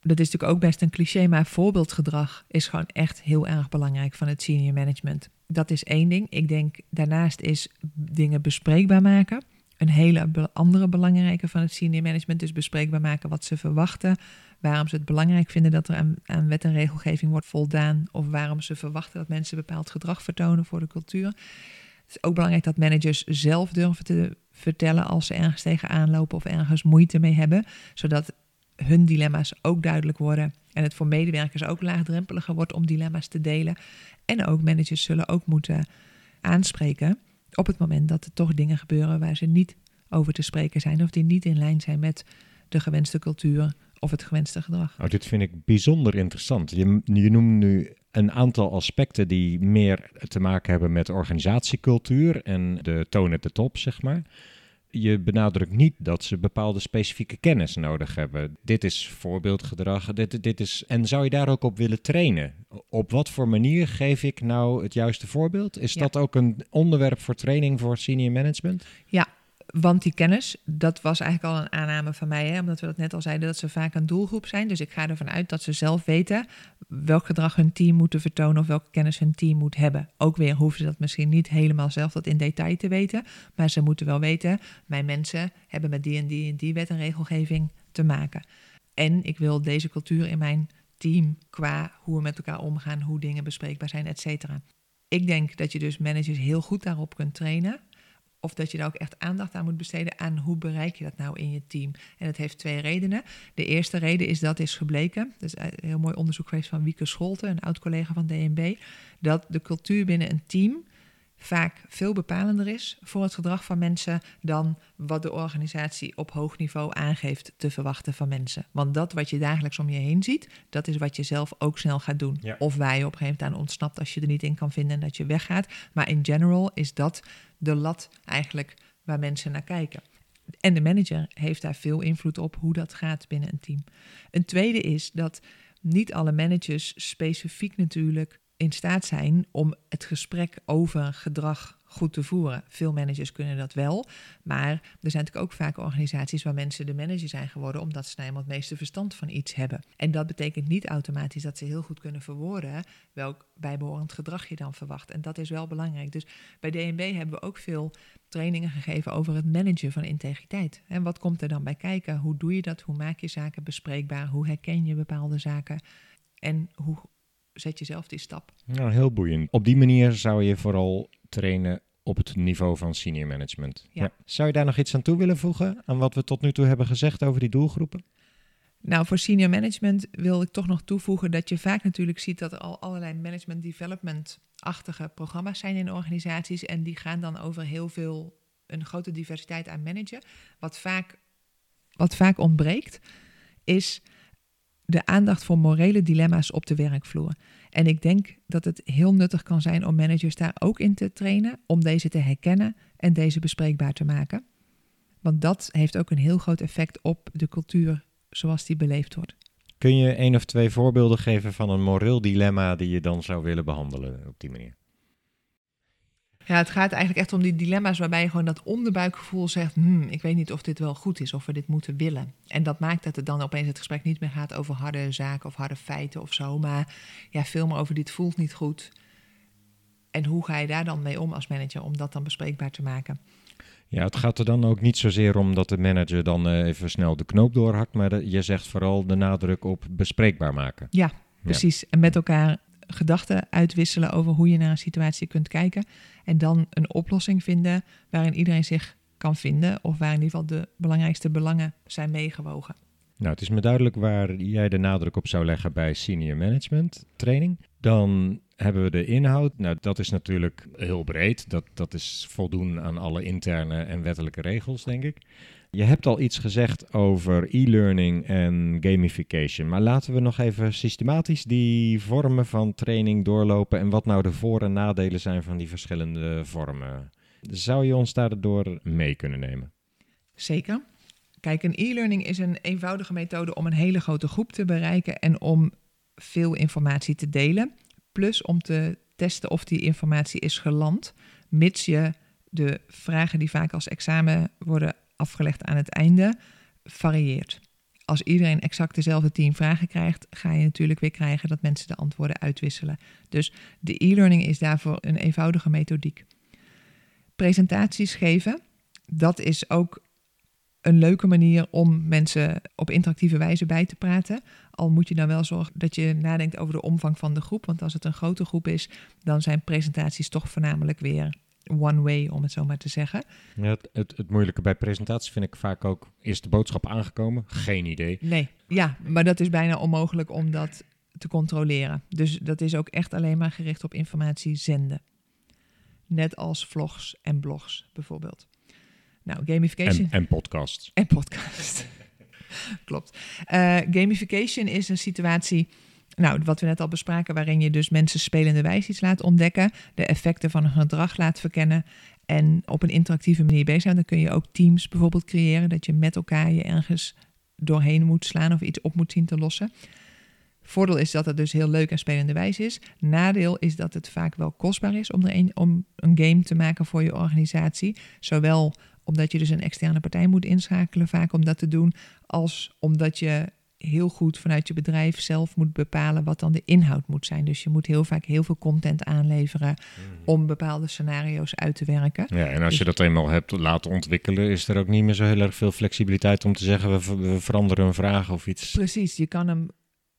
dat is natuurlijk ook best een cliché, maar voorbeeldgedrag is gewoon echt heel erg belangrijk van het senior management. Dat is één ding. Ik denk daarnaast is dingen bespreekbaar maken. Een hele andere belangrijke van het senior management is bespreekbaar maken wat ze verwachten. Waarom ze het belangrijk vinden dat er aan, aan wet en regelgeving wordt voldaan. Of waarom ze verwachten dat mensen bepaald gedrag vertonen voor de cultuur. Het is ook belangrijk dat managers zelf durven te vertellen als ze ergens tegenaan lopen of ergens moeite mee hebben. Zodat hun dilemma's ook duidelijk worden. En het voor medewerkers ook laagdrempeliger wordt om dilemma's te delen. En ook managers zullen ook moeten aanspreken op het moment dat er toch dingen gebeuren waar ze niet over te spreken zijn. Of die niet in lijn zijn met de gewenste cultuur of het gewenste gedrag. Oh, dit vind ik bijzonder interessant. Je, noemt nu een aantal aspecten die meer te maken hebben met organisatiecultuur en de toon at the top, zeg maar. Je benadrukt niet dat ze bepaalde specifieke kennis nodig hebben. Dit is voorbeeldgedrag. Dit, dit is, en zou je daar ook op willen trainen? Op wat voor manier geef ik nou het juiste voorbeeld? Is Ja. dat ook een onderwerp voor training voor senior management? Want die kennis, dat was eigenlijk al een aanname van mij, hè, omdat we dat net al zeiden, dat ze vaak een doelgroep zijn. Dus ik ga ervan uit dat ze zelf weten welk gedrag hun team moeten vertonen of welke kennis hun team moet hebben. Ook weer hoeven ze dat misschien niet helemaal zelf dat in detail te weten, maar ze moeten wel weten, mijn mensen hebben met die en die en die wet en regelgeving te maken. En ik wil deze cultuur in mijn team qua hoe we met elkaar omgaan, hoe dingen bespreekbaar zijn, et cetera. Ik denk dat je dus managers heel goed daarop kunt trainen. Of dat je daar ook echt aandacht aan moet besteden aan hoe bereik je dat nou in je team. En dat heeft twee redenen. De eerste reden is dat is gebleken. Is een heel mooi onderzoek geweest van Wieke Scholte, een oud collega van DNB. Dat de cultuur binnen een team vaak veel bepalender is voor het gedrag van mensen dan wat de organisatie op hoog niveau aangeeft te verwachten van mensen. Want dat wat je dagelijks om je heen ziet, dat is wat je zelf ook snel gaat doen. Ja. Of waar je op een gegeven moment aan ontsnapt als je er niet in kan vinden en dat je weggaat. Maar in general is dat de lat eigenlijk waar mensen naar kijken. En de manager heeft daar veel invloed op hoe dat gaat binnen een team. Een tweede is dat niet alle managers specifiek natuurlijk in staat zijn om het gesprek over gedrag goed te voeren. Veel managers kunnen dat wel, maar er zijn natuurlijk ook vaak organisaties waar mensen de manager zijn geworden omdat ze nou eenmaal het meeste verstand van iets hebben. En dat betekent niet automatisch dat ze heel goed kunnen verwoorden welk bijbehorend gedrag je dan verwacht. En dat is wel belangrijk. Dus bij DNB hebben we ook veel trainingen gegeven over het managen van integriteit. En wat komt er dan bij kijken? Hoe doe je dat? Hoe maak je zaken bespreekbaar? Hoe herken je bepaalde zaken? En hoe zet je zelf die stap? Nou, heel boeiend. Op die manier zou je vooral trainen op het niveau van senior management. Ja. Zou je daar nog iets aan toe willen voegen aan wat we tot nu toe hebben gezegd over die doelgroepen? Nou, voor senior management wil ik toch nog toevoegen dat je vaak natuurlijk ziet dat er al allerlei management development-achtige programma's zijn in organisaties. En die gaan dan over heel veel, een grote diversiteit aan managen. Wat vaak, wat vaak ontbreekt, is de aandacht voor morele dilemma's op de werkvloer. En ik denk dat het heel nuttig kan zijn om managers daar ook in te trainen, om deze te herkennen en deze bespreekbaar te maken. Want dat heeft ook een heel groot effect op de cultuur zoals die beleefd wordt. Kun je één of twee voorbeelden geven van een moreel dilemma die je dan zou willen behandelen op die manier? Ja, het gaat eigenlijk echt om die dilemma's waarbij je gewoon dat onderbuikgevoel zegt: hmm, ik weet niet of dit wel goed is, of we dit moeten willen. En dat maakt dat het dan opeens het gesprek niet meer gaat over harde zaken of harde feiten of zo, maar ja, veel meer over dit voelt niet goed. En hoe ga je daar dan mee om als manager om dat dan bespreekbaar te maken? Ja, het gaat er dan ook niet zozeer om dat de manager dan eh, even snel de knoop doorhakt, maar je zegt vooral de nadruk op bespreekbaar maken. Ja, precies. En met elkaar gedachten uitwisselen over hoe je naar een situatie kunt kijken. En dan een oplossing vinden waarin iedereen zich kan vinden. Of waar in ieder geval de belangrijkste belangen zijn meegewogen. Nou, het is me duidelijk waar jij de nadruk op zou leggen bij senior management training. Dan hebben we de inhoud. Nou, dat is natuurlijk heel breed. Dat, dat is voldoen aan alle interne en wettelijke regels, denk ik. Je hebt al iets gezegd over e-learning en gamification, maar laten we nog even systematisch die vormen van training doorlopen en wat nou de voor- en nadelen zijn van die verschillende vormen. Zou je ons daardoor mee kunnen nemen? Zeker. Kijk, een e-learning is een eenvoudige methode om een hele grote groep te bereiken en om veel informatie te delen. Plus om te testen of die informatie is geland, mits je de vragen die vaak als examen worden afgelegd aan het einde, varieert. Als iedereen exact dezelfde tien vragen krijgt, ga je natuurlijk weer krijgen dat mensen de antwoorden uitwisselen. Dus de e-learning is daarvoor een eenvoudige methodiek. Presentaties geven, dat is ook een leuke manier om mensen op interactieve wijze bij te praten. Al moet je dan wel zorgen dat je nadenkt over de omvang van de groep. Want als het een grote groep is, dan zijn presentaties toch voornamelijk weer one way, om het zo maar te zeggen. Ja, het, het, het, moeilijke bij presentaties vind ik vaak ook, is de boodschap aangekomen? Geen idee. Nee, ja, maar dat is bijna onmogelijk om dat te controleren. Dus dat is ook echt alleen maar gericht op informatie zenden. Net als vlogs en blogs bijvoorbeeld. Nou, gamification. En, en podcasts. En podcasts. Klopt. Uh, gamification is een situatie nou, wat we net al bespraken, waarin je dus mensen spelende wijze iets laat ontdekken, de effecten van een gedrag laat verkennen en op een interactieve manier bezig zijn. Dan kun je ook teams bijvoorbeeld creëren, dat je met elkaar je ergens doorheen moet slaan of iets op moet zien te lossen. Voordeel is dat het dus heel leuk en spelende wijze is. Nadeel is dat het vaak wel kostbaar is om, er om een game te maken voor je organisatie. Zowel omdat je dus een externe partij moet inschakelen vaak om dat te doen, als omdat je heel goed vanuit je bedrijf zelf moet bepalen wat dan de inhoud moet zijn. Dus je moet heel vaak heel veel content aanleveren mhm. om bepaalde scenario's uit te werken. Ja, en als dus je dat eenmaal hebt laten ontwikkelen, is er ook niet meer zo heel erg veel flexibiliteit om te zeggen we, we veranderen een vraag of iets. Precies, je kan hem.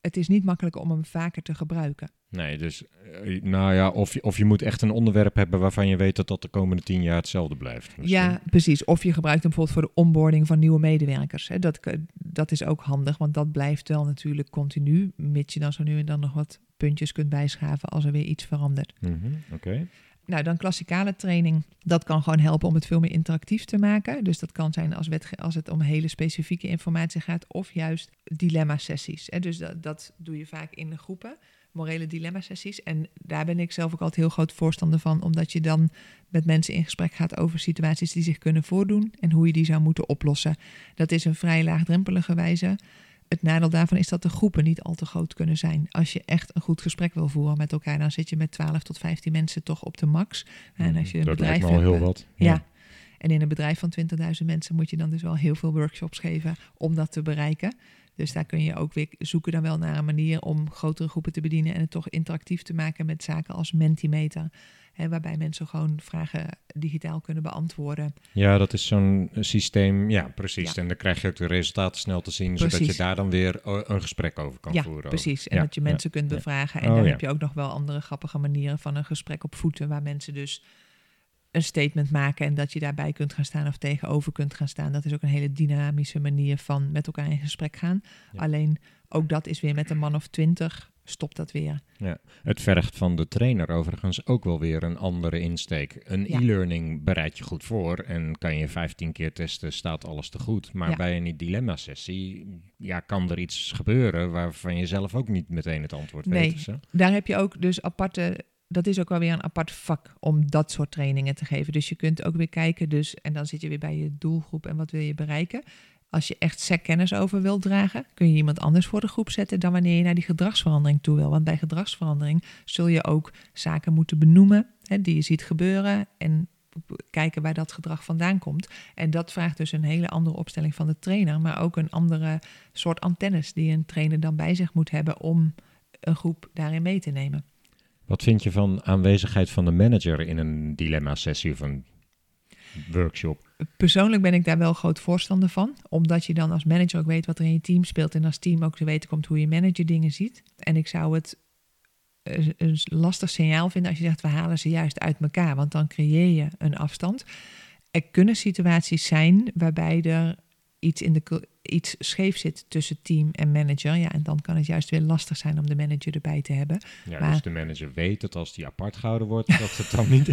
Het is niet makkelijk om hem vaker te gebruiken. Nee, dus eh, nou ja, of je, of je moet echt een onderwerp hebben waarvan je weet dat dat de komende tien jaar hetzelfde blijft. Ja, precies. Of je gebruikt hem bijvoorbeeld voor de onboarding van nieuwe medewerkers. Dat, dat is ook handig, want dat blijft wel natuurlijk continu, mits je dan zo nu en dan nog wat puntjes kunt bijschaven als er weer iets verandert. Mm Oké. Nou, dan klassikale training. Dat kan gewoon helpen om het veel meer interactief te maken. Dus dat kan zijn als, als het om hele specifieke informatie gaat, of juist dilemma-sessies. Dus dat, dat doe je vaak in de groepen morele dilemma-sessies. En daar ben ik zelf ook altijd heel groot voorstander van, omdat je dan met mensen in gesprek gaat over situaties die zich kunnen voordoen en hoe je die zou moeten oplossen. Dat is een vrij laagdrempelige wijze. Het nadeel daarvan is dat de groepen niet al te groot kunnen zijn. Als je echt een goed gesprek wil voeren met elkaar, dan zit je met 12 tot 15 mensen toch op de max. En als je een dat bedrijf lijkt me al heel hebt, wat. ja. En in een bedrijf van 20.000 mensen moet je dan dus wel heel veel workshops geven om dat te bereiken. Dus daar kun je ook weer zoeken dan wel naar een manier om grotere groepen te bedienen en het toch interactief te maken met zaken als Mentimeter. Waarbij mensen gewoon vragen digitaal kunnen beantwoorden. Ja, dat is zo'n systeem. Ja, precies. En dan krijg je ook de resultaten snel te zien, zodat je daar dan weer eh, een gesprek over kan ja, voeren. Precies. En dat je mensen kunt bevragen. En oh, dan heb je ook nog wel andere grappige manieren van een gesprek op voeten, waar mensen dus een statement maken en dat je daarbij kunt gaan staan of tegenover kunt gaan staan. Dat is ook een hele dynamische manier van met elkaar in gesprek gaan. Alleen ook dat is weer met een man of twintig stopt dat weer. Ja, het vergt van de trainer overigens ook wel weer een andere insteek. Een e-learning bereid je goed voor en kan je 15 keer testen, staat alles te goed. Maar bij een dilemma-sessie ja, kan er iets gebeuren waarvan je zelf ook niet meteen het antwoord nee, weet. Nee, daar heb je ook dus aparte dat is ook wel weer een apart vak om dat soort trainingen te geven. Dus je kunt ook weer kijken, dus, en dan zit je weer bij je doelgroep en wat wil je bereiken. Als je echt SEC kennis over wilt dragen, kun je iemand anders voor de groep zetten dan wanneer je naar die gedragsverandering toe wil. Want bij gedragsverandering zul je ook zaken moeten benoemen hè, die je ziet gebeuren en kijken waar dat gedrag vandaan komt. En dat vraagt dus een hele andere opstelling van de trainer, maar ook een andere soort antennes die een trainer dan bij zich moet hebben om een groep daarin mee te nemen. Wat vind je van aanwezigheid van de manager in een dilemma-sessie of een workshop? Persoonlijk ben ik daar wel groot voorstander van, omdat je dan als manager ook weet wat er in je team speelt en als team ook te weten komt hoe je manager dingen ziet. En ik zou het een lastig signaal vinden als je zegt we halen ze juist uit elkaar, want dan creëer je een afstand. Er kunnen situaties zijn waarbij er iets, in de, iets scheef zit tussen team en manager. Ja, en dan kan het juist weer lastig zijn om de manager erbij te hebben. Ja, maar... dus de manager weet dat als die apart gehouden wordt, dat het dan niet...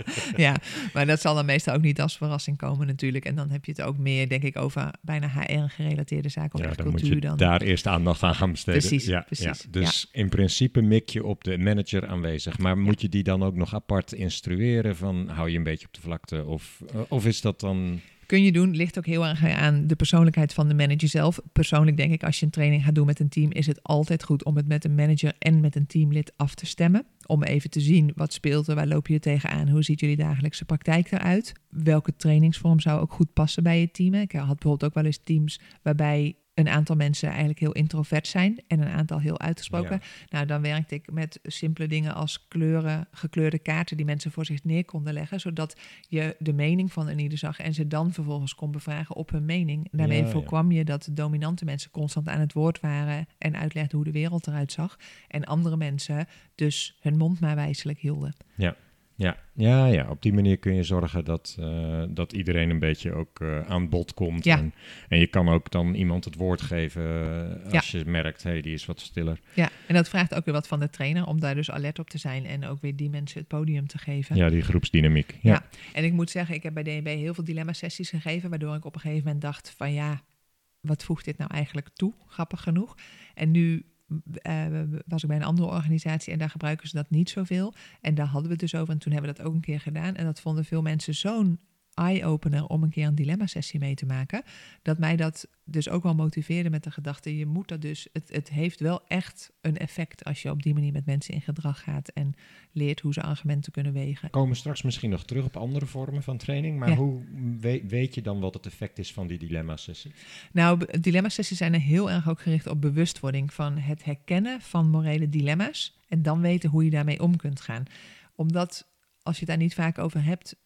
ja, maar dat zal dan meestal ook niet als verrassing komen natuurlijk. En dan heb je het ook meer, denk ik, over bijna HR-gerelateerde zaken of ja, dan cultuur. Moet je dan daar eerst aandacht aan gaan besteden. Precies, ja, precies. Ja. Dus in principe mik je op de manager aanwezig. Maar moet je die dan ook nog apart instrueren van hou je een beetje op de vlakte? Of, eh, of is dat dan... Kun je doen, ligt ook heel erg aan de persoonlijkheid van de manager zelf. Persoonlijk denk ik, als je een training gaat doen met een team, is het altijd goed om het met een manager en met een teamlid af te stemmen. Om even te zien wat speelt er, waar loop je tegenaan, hoe ziet jullie dagelijkse praktijk eruit. Welke trainingsvorm zou ook goed passen bij je team. Ik had bijvoorbeeld ook wel eens teams waarbij een aantal mensen eigenlijk heel introvert zijn en een aantal heel uitgesproken. Nou, dan werkte ik met simpele dingen als kleuren, gekleurde kaarten die mensen voor zich neer konden leggen, zodat je de mening van een ieder zag en ze dan vervolgens kon bevragen op hun mening. Daarmee voorkwam je dat dominante mensen constant aan het woord waren en uitlegden hoe de wereld eruit zag en andere mensen dus hun mond maar wijselijk hielden. Ja. Ja, ja, ja, op die manier kun je zorgen dat, uh, dat iedereen een beetje ook uh, aan bod komt. Ja. En, en, je kan ook dan iemand het woord geven uh, als ja. je merkt, hé, hey, die is wat stiller. Ja, en dat vraagt ook weer wat van de trainer om daar dus alert op te zijn en ook weer die mensen het podium te geven. Ja, die groepsdynamiek. Ja, ja. en ik moet zeggen, ik heb bij DNB heel veel dilemma-sessies gegeven, waardoor ik op een gegeven moment dacht van ja, wat voegt dit nou eigenlijk toe, grappig genoeg. En nu uh, was ik bij een andere organisatie en daar gebruiken ze dat niet zoveel. En daar hadden we het dus over en toen hebben we dat ook een keer gedaan. En dat vonden veel mensen zo'n eye-opener om een keer een dilemma-sessie mee te maken. Dat mij dat dus ook wel motiveerde met de gedachte: je moet dat dus. Het, het heeft wel echt een effect als je op die manier met mensen in gedrag gaat en leert hoe ze argumenten kunnen wegen. We komen straks misschien nog terug op andere vormen van training. Maar Ja. hoe weet, weet je dan wat het effect is van die dilemma-sessie? Nou, dilemma-sessies zijn er heel erg ook gericht op bewustwording van het herkennen van morele dilemma's en dan weten hoe je daarmee om kunt gaan. Omdat als je het daar niet vaak over hebt,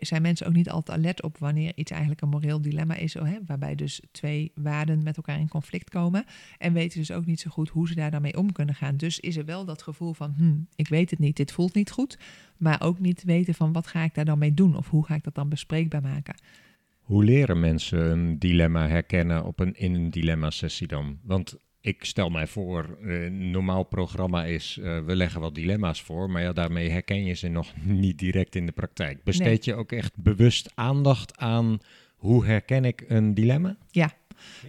zijn mensen ook niet altijd alert op wanneer iets eigenlijk een moreel dilemma is, oh, hè, waarbij dus twee waarden met elkaar in conflict komen en weten dus ook niet zo goed hoe ze daar dan mee om kunnen gaan. Dus is er wel dat gevoel van, hm, ik weet het niet, dit voelt niet goed, maar ook niet weten van wat ga ik daar dan mee doen of hoe ga ik dat dan bespreekbaar maken. Hoe leren mensen een dilemma herkennen op een, in een dilemma-sessie dan? Want ik stel mij voor, eh, een normaal programma is, eh, we leggen wat dilemma's voor, maar ja, daarmee herken je ze nog niet direct in de praktijk. Besteed je ook echt bewust aandacht aan hoe herken ik een dilemma? Ja,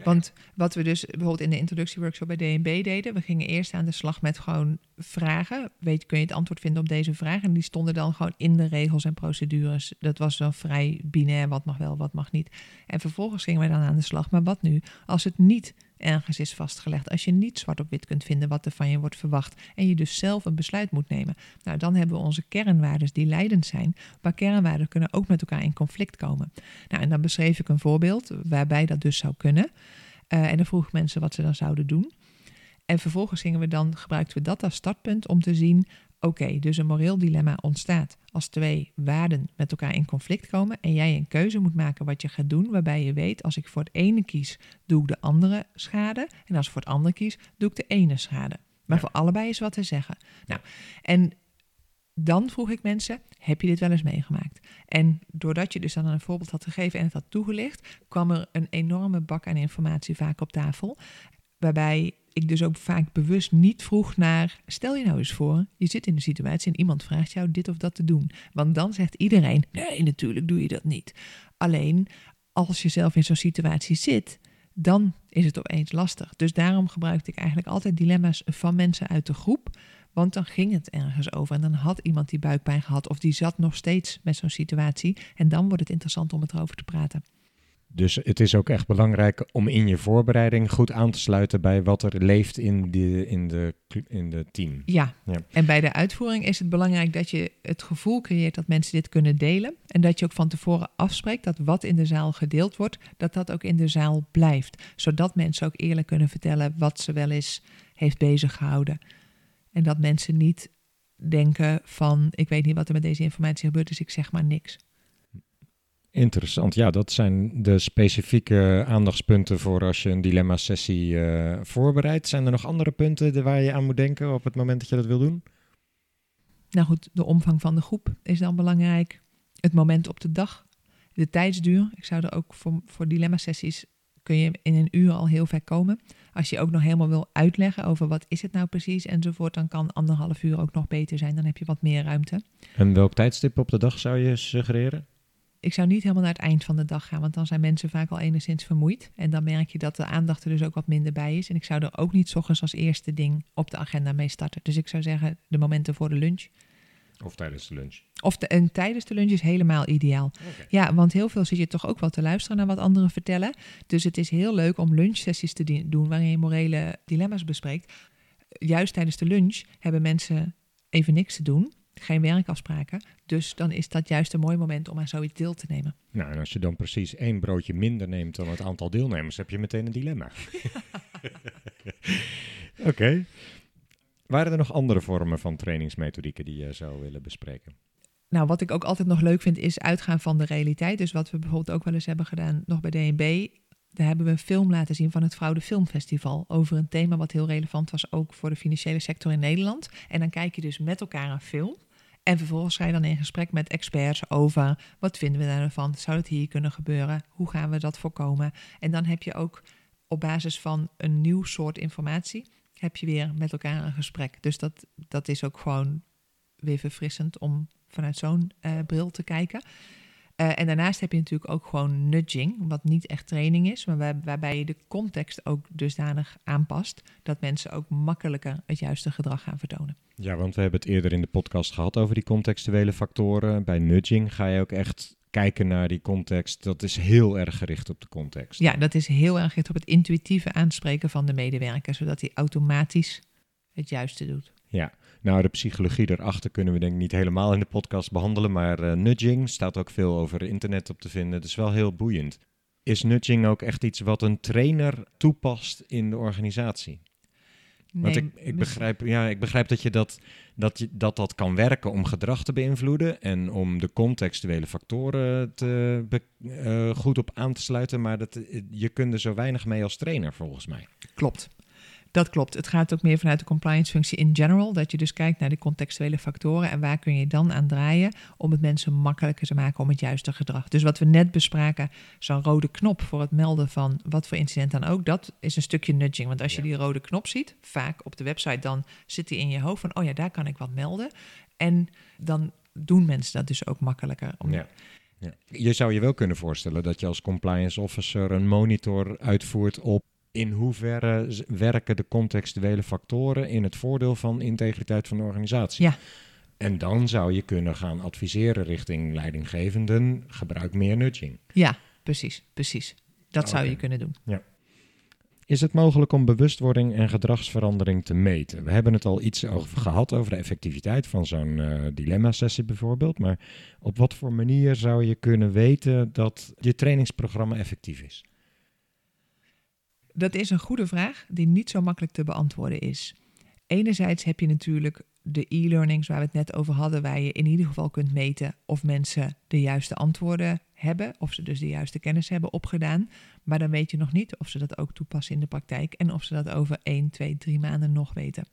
want wat we dus bijvoorbeeld in de introductieworkshop bij DNB deden, we gingen eerst aan de slag met gewoon vragen. Weet, kun je het antwoord vinden op deze vraag? En die stonden dan gewoon in de regels en procedures. Dat was dan vrij binair, wat mag wel, wat mag niet. En vervolgens gingen we dan aan de slag. Maar wat nu als het niet ergens is vastgelegd? Als je niet zwart op wit kunt vinden wat er van je wordt verwacht en je dus zelf een besluit moet nemen. Nou, dan hebben we onze kernwaarden die leidend zijn. Maar kernwaarden kunnen ook met elkaar in conflict komen. Nou, en dan beschreef ik een voorbeeld waarbij dat dus zou kunnen. Uh, en dan vroeg ik mensen wat ze dan zouden doen. En vervolgens gingen we dan, gebruikten we dat als startpunt om te zien, oké, dus een moreel dilemma ontstaat als twee waarden met elkaar in conflict komen en jij een keuze moet maken wat je gaat doen, waarbij je weet, als ik voor het ene kies, doe ik de andere schade en als ik voor het andere kies, doe ik de ene schade. Maar Ja. voor allebei is wat te zeggen. Nou, en dan vroeg ik mensen, heb je dit wel eens meegemaakt? En doordat je dus dan een voorbeeld had gegeven en het had toegelicht, kwam er een enorme bak aan informatie vaak op tafel. Waarbij ik dus ook vaak bewust niet vroeg naar, stel je nou eens voor, je zit in een situatie en iemand vraagt jou dit of dat te doen. Want dan zegt iedereen, nee, natuurlijk doe je dat niet. Alleen, als je zelf in zo'n situatie zit, dan is het opeens lastig. Dus daarom gebruikte ik eigenlijk altijd dilemma's van mensen uit de groep. Want dan ging het ergens over en dan had iemand die buikpijn gehad of die zat nog steeds met zo'n situatie. En dan wordt het interessant om het erover te praten. Dus het is ook echt belangrijk om in je voorbereiding goed aan te sluiten bij wat er leeft in de, in de, in de team. Ja. Ja. en bij de uitvoering is het belangrijk dat je het gevoel creëert dat mensen dit kunnen delen. En dat je ook van tevoren afspreekt dat wat in de zaal gedeeld wordt, dat dat ook in de zaal blijft. Zodat mensen ook eerlijk kunnen vertellen wat ze wel eens heeft bezig gehouden. En dat mensen niet denken van, ik weet niet wat er met deze informatie gebeurt, dus ik zeg maar niks. Interessant. Ja, dat zijn de specifieke aandachtspunten voor als je een dilemma-sessie eh, voorbereidt. Zijn er nog andere punten waar je aan moet denken op het moment dat je dat wil doen? Nou goed, de omvang van de groep is dan belangrijk. Het moment op de dag, de tijdsduur. Ik zou er ook voor, voor dilemma-sessies kun je in een uur al heel ver komen. Als je ook nog helemaal wil uitleggen over wat is het nou precies enzovoort, dan kan anderhalf uur ook nog beter zijn. Dan heb je wat meer ruimte. En welk tijdstip op de dag zou je suggereren? Ik zou niet helemaal naar het eind van de dag gaan, want dan zijn mensen vaak al enigszins vermoeid. En dan merk je dat de aandacht er dus ook wat minder bij is. En ik zou er ook niet ochtends als eerste ding op de agenda mee starten. Dus ik zou zeggen de momenten voor de lunch. Of tijdens de lunch? Of de, en tijdens de lunch is helemaal ideaal. Ja, want heel veel zit je toch ook wel te luisteren naar wat anderen vertellen. Dus het is heel leuk om lunchsessies te doen waarin je morele dilemma's bespreekt. Juist tijdens de lunch hebben mensen even niks te doen, geen werkafspraken. Dus dan is dat juist een mooi moment om aan zoiets deel te nemen. Nou, en als je dan precies één broodje minder neemt dan het aantal deelnemers, heb je meteen een dilemma. Oké. Waren er nog andere vormen van trainingsmethodieken die je zou willen bespreken? Nou, wat ik ook altijd nog leuk vind, is uitgaan van de realiteit. Dus wat we bijvoorbeeld ook wel eens hebben gedaan, nog bij DNB. Daar hebben we een film laten zien van het Fraude Filmfestival. Over een thema wat heel relevant was, ook voor de financiële sector in Nederland. En dan kijk je dus met elkaar een film. En vervolgens ga je dan in gesprek met experts over wat vinden we daarvan? Zou het hier kunnen gebeuren? Hoe gaan we dat voorkomen? En dan heb je ook op basis van een nieuw soort informatie, heb je weer met elkaar een gesprek. Dus dat, dat is ook gewoon weer verfrissend om vanuit zo'n eh, bril te kijken. Eh, en daarnaast heb je natuurlijk ook gewoon nudging, wat niet echt training is, maar waar- waarbij je de context ook dusdanig aanpast dat mensen ook makkelijker het juiste gedrag gaan vertonen. Ja, want we hebben het eerder in de podcast gehad over die contextuele factoren. Bij nudging ga je ook echt kijken naar die context. Dat is heel erg gericht op de context. Ja, dat is heel erg gericht op het intuïtieve aanspreken van de medewerker, zodat hij automatisch het juiste doet. Ja, nou de psychologie erachter kunnen we denk ik niet helemaal in de podcast behandelen, maar eh, nudging staat ook veel over internet op te vinden. Het is wel heel boeiend. Is nudging ook echt iets wat een trainer toepast in de organisatie? Want Nee, ik, ik, mis- begrijp, ja, ik begrijp dat, je dat, dat, je, dat dat kan werken om gedrag te beïnvloeden en om de contextuele factoren te, be- eh, goed op aan te sluiten, maar dat, je kunt er zo weinig mee als trainer volgens mij. Klopt. Dat klopt. Het gaat ook meer vanuit de compliance functie in general. Dat je dus kijkt naar de contextuele factoren en waar kun je dan aan draaien om het mensen makkelijker te maken om het juiste gedrag. Dus wat we net bespraken, zo'n rode knop voor het melden van wat voor incident dan ook, dat is een stukje nudging. Want als je die rode knop ziet, vaak op de website, dan zit die in je hoofd van, oh ja, daar kan ik wat melden. En dan doen mensen dat dus ook makkelijker. Om, Ja. Ja. Je zou je wel kunnen voorstellen dat je als compliance officer een monitor uitvoert op in hoeverre werken de contextuele factoren in het voordeel van integriteit van de organisatie. Ja. En dan zou je kunnen gaan adviseren richting leidinggevenden, gebruik meer nudging. Ja, precies, precies. Dat zou je kunnen doen. Is het mogelijk om bewustwording en gedragsverandering te meten? We hebben het al iets over gehad, over de effectiviteit van zo'n eh, dilemma-sessie bijvoorbeeld. Maar op wat voor manier zou je kunnen weten dat je trainingsprogramma effectief is? Dat is een goede vraag die niet zo makkelijk te beantwoorden is. Enerzijds heb je natuurlijk de e-learnings waar we het net over hadden, waar je in ieder geval kunt meten of mensen de juiste antwoorden hebben, of ze dus de juiste kennis hebben opgedaan. Maar dan weet je nog niet of ze dat ook toepassen in de praktijk en of ze dat over 1, 2, 3 maanden nog weten.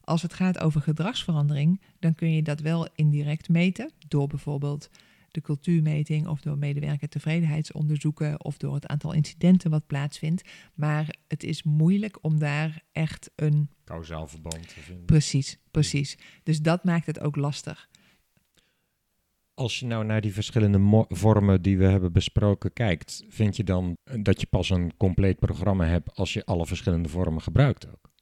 Als het gaat over gedragsverandering, dan kun je dat wel indirect meten door bijvoorbeeld de cultuurmeting of door medewerkertevredenheidsonderzoeken of door het aantal incidenten wat plaatsvindt. Maar het is moeilijk om daar echt een Kausaal verband te vinden. precies, precies. Dus dat maakt het ook lastig. Als je nou naar die verschillende vormen die we hebben besproken kijkt, vind je dan dat je pas een compleet programma hebt als je alle verschillende vormen gebruikt ook?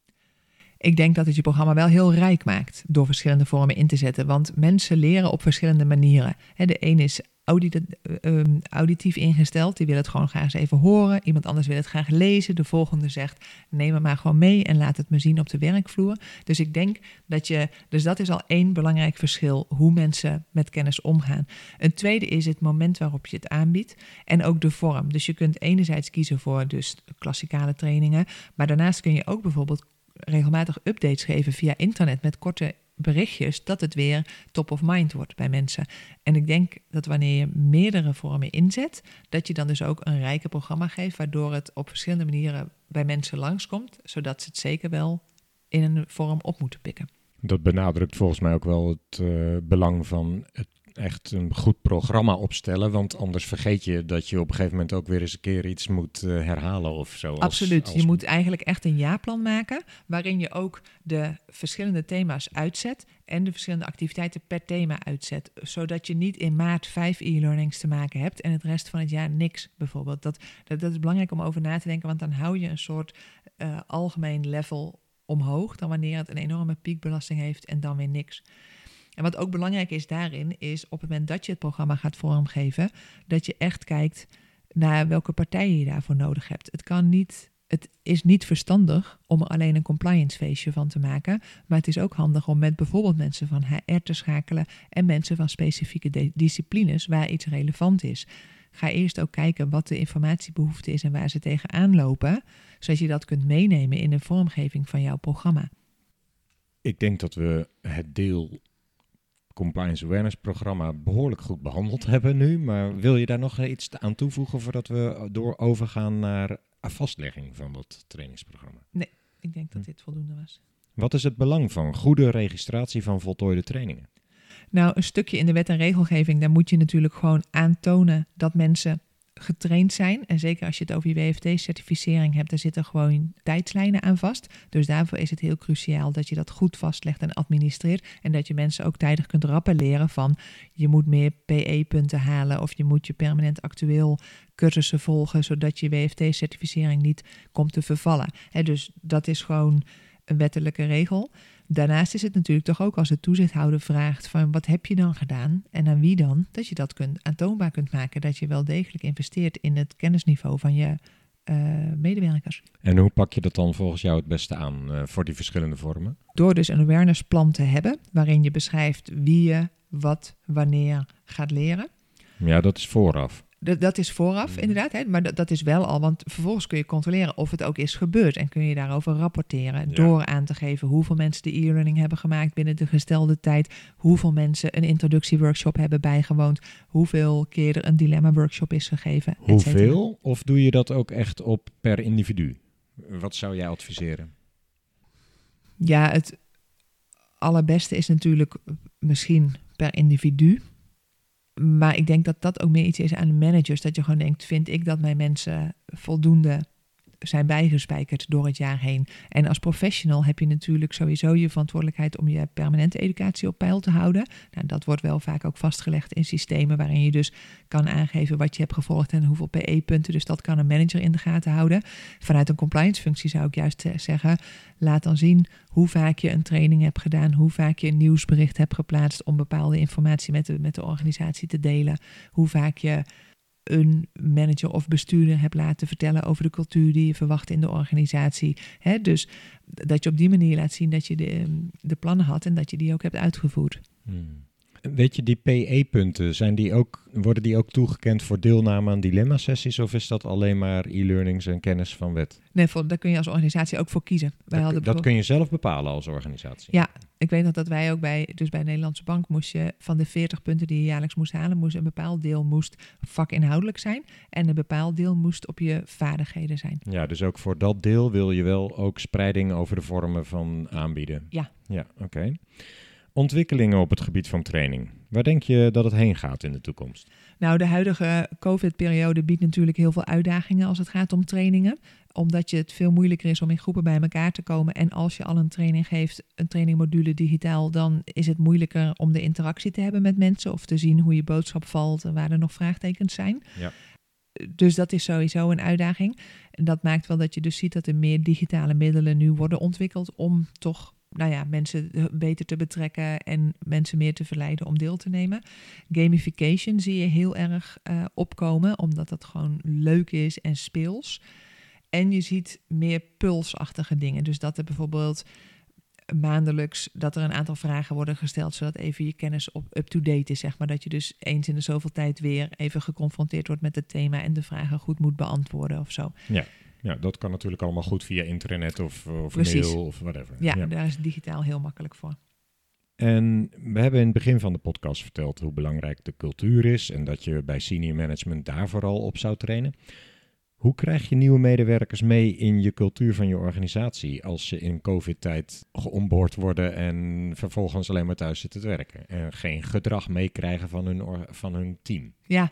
Ik denk dat het je programma wel heel rijk maakt door verschillende vormen in te zetten. Want mensen leren op verschillende manieren. de een is audit, um, auditief ingesteld. Die wil het gewoon graag eens even horen. Iemand anders wil het graag lezen. De volgende zegt: neem het maar gewoon mee en laat het me zien op de werkvloer. Dus ik denk dat je. Dus dat is al één belangrijk verschil hoe mensen met kennis omgaan. Een tweede is het moment waarop je het aanbiedt en ook de vorm. Dus je kunt enerzijds kiezen voor dus klassikale trainingen, maar daarnaast kun je ook bijvoorbeeld regelmatig updates geven via internet met korte berichtjes dat het weer top of mind wordt bij mensen. En ik denk dat wanneer je meerdere vormen inzet, dat je dan dus ook een rijke programma geeft, waardoor het op verschillende manieren bij mensen langskomt, zodat ze het zeker wel in een vorm op moeten pikken. Dat benadrukt volgens mij ook wel het uh, belang van het echt een goed programma opstellen. Want anders vergeet je dat je op een gegeven moment ook weer eens een keer iets moet uh, herhalen of zo. Absoluut. Je moet eigenlijk echt een jaarplan maken. Waarin je ook de verschillende thema's uitzet. En de verschillende activiteiten per thema uitzet. Zodat je niet in maart vijf e-learnings te maken hebt. En het rest van het jaar niks bijvoorbeeld. Dat, dat, dat is belangrijk om over na te denken. Want dan hou je een soort uh, algemeen level omhoog. Dan wanneer het een enorme piekbelasting heeft en dan weer niks. En wat ook belangrijk is daarin, is op het moment dat je het programma gaat vormgeven, dat je echt kijkt naar welke partijen je daarvoor nodig hebt. Het kan niet. Het is niet verstandig om er alleen een compliance feestje van te maken. Maar het is ook handig om met bijvoorbeeld mensen van HR te schakelen en mensen van specifieke disciplines waar iets relevant is. Ga eerst ook kijken wat de informatiebehoefte is en waar ze tegenaan lopen, zodat je dat kunt meenemen in de vormgeving van jouw programma. Ik denk dat we het deel compliance awareness programma behoorlijk goed behandeld hebben nu. Maar wil je daar nog iets aan toevoegen voordat we door overgaan naar vastlegging van dat trainingsprogramma? Nee, ik denk dat dit voldoende was. Wat is het belang van goede registratie van voltooide trainingen? Nou, een stukje in de wet en regelgeving, daar moet je natuurlijk gewoon aantonen dat mensen getraind zijn. En zeker als je het over je WFT-certificering hebt, daar zitten gewoon tijdslijnen aan vast. Dus daarvoor is het heel cruciaal dat je dat goed vastlegt en administreert. En dat je mensen ook tijdig kunt rappelleren van je moet meer PE-punten halen of je moet je permanent actueel cursussen volgen, zodat je WFT-certificering niet komt te vervallen. dus dat is gewoon een wettelijke regel. Daarnaast is het natuurlijk toch ook als de toezichthouder vraagt van wat heb je dan gedaan en aan wie dan, dat je dat kunt, aantoonbaar kunt maken, dat je wel degelijk investeert in het kennisniveau van je uh, medewerkers. En hoe pak je dat dan volgens jou het beste aan uh, voor die verschillende vormen? Door dus een awareness-plan te hebben, waarin je beschrijft wie je wat wanneer gaat leren. Ja, dat is vooraf. Dat, dat is vooraf, mm. inderdaad. Hè? Maar dat, dat is wel al, want vervolgens kun je controleren of het ook is gebeurd. En kun je daarover rapporteren. Door aan te geven hoeveel mensen de e-learning hebben gemaakt binnen de gestelde tijd. Hoeveel mensen een introductieworkshop hebben bijgewoond. Hoeveel keer er een dilemma-workshop is gegeven. Hoeveel? Of doe je dat ook echt op per individu? Wat zou jij adviseren? Ja, het allerbeste is natuurlijk misschien per individu. Maar ik denk dat dat ook meer iets is aan de managers. Dat je gewoon denkt, vind ik dat mijn mensen voldoende zijn bijgespijkerd door het jaar heen. En als professional heb je natuurlijk sowieso je verantwoordelijkheid om je permanente educatie op peil te houden. Nou, dat wordt wel vaak ook vastgelegd in systemen waarin je dus kan aangeven wat je hebt gevolgd en hoeveel PE-punten. Dus dat kan een manager in de gaten houden. Vanuit een compliance functie zou ik juist zeggen, laat dan zien hoe vaak je een training hebt gedaan, hoe vaak je een nieuwsbericht hebt geplaatst om bepaalde informatie met de, met de organisatie te delen, hoe vaak je een manager of bestuurder hebt laten vertellen over de cultuur die je verwacht in de organisatie. dus dat je op die manier laat zien dat je de, de plannen had en dat je die ook hebt uitgevoerd. Hmm. Weet je, die PE-punten, zijn die ook, worden die ook toegekend voor deelname aan dilemma-sessies? Of is dat alleen maar e-learnings en kennis van wet? Nee, voor, daar kun je als organisatie ook voor kiezen. Wij dat, dat kun je zelf bepalen als organisatie? Ja, ik weet nog dat wij ook bij, dus bij de Nederlandse Bank moest je van de 40 punten die je jaarlijks moest halen, moest een bepaald deel moest vakinhoudelijk zijn en een bepaald deel moest op je vaardigheden zijn. Ja, dus ook voor dat deel wil je wel ook spreiding over de vormen van aanbieden? Ja. Ja, oké. Ontwikkelingen op het gebied van training. Waar denk je dat het heen gaat in de toekomst? Nou, de huidige COVID-periode biedt natuurlijk heel veel uitdagingen als het gaat om trainingen. Omdat je het veel moeilijker is om in groepen bij elkaar te komen. En als je al een training geeft, een trainingmodule digitaal, dan is het moeilijker om de interactie te hebben met mensen of te zien hoe je boodschap valt en waar er nog vraagtekens zijn. Ja. dus dat is sowieso een uitdaging. En dat maakt wel dat je dus ziet dat er meer digitale middelen nu worden ontwikkeld om toch nou ja, mensen beter te betrekken en mensen meer te verleiden om deel te nemen. Gamification zie je heel erg uh, opkomen, omdat dat gewoon leuk is en speels. En je ziet meer pulsachtige dingen. Dus dat er bijvoorbeeld maandelijks dat er een aantal vragen worden gesteld, zodat even je kennis op up-to-date is, zeg maar. Dat je dus eens in de zoveel tijd weer even geconfronteerd wordt met het thema en de vragen goed moet beantwoorden of zo. Ja. Ja, dat kan natuurlijk allemaal goed via internet of, of mail of whatever. Ja, ja, daar is digitaal heel makkelijk voor. En we hebben in het begin van de podcast verteld hoe belangrijk de cultuur is en dat je bij senior management daar vooral op zou trainen. Hoe krijg je nieuwe medewerkers mee in je cultuur van je organisatie als ze in COVID-tijd geonboord worden en vervolgens alleen maar thuis zitten te werken en geen gedrag meekrijgen van hun, van hun team? Ja,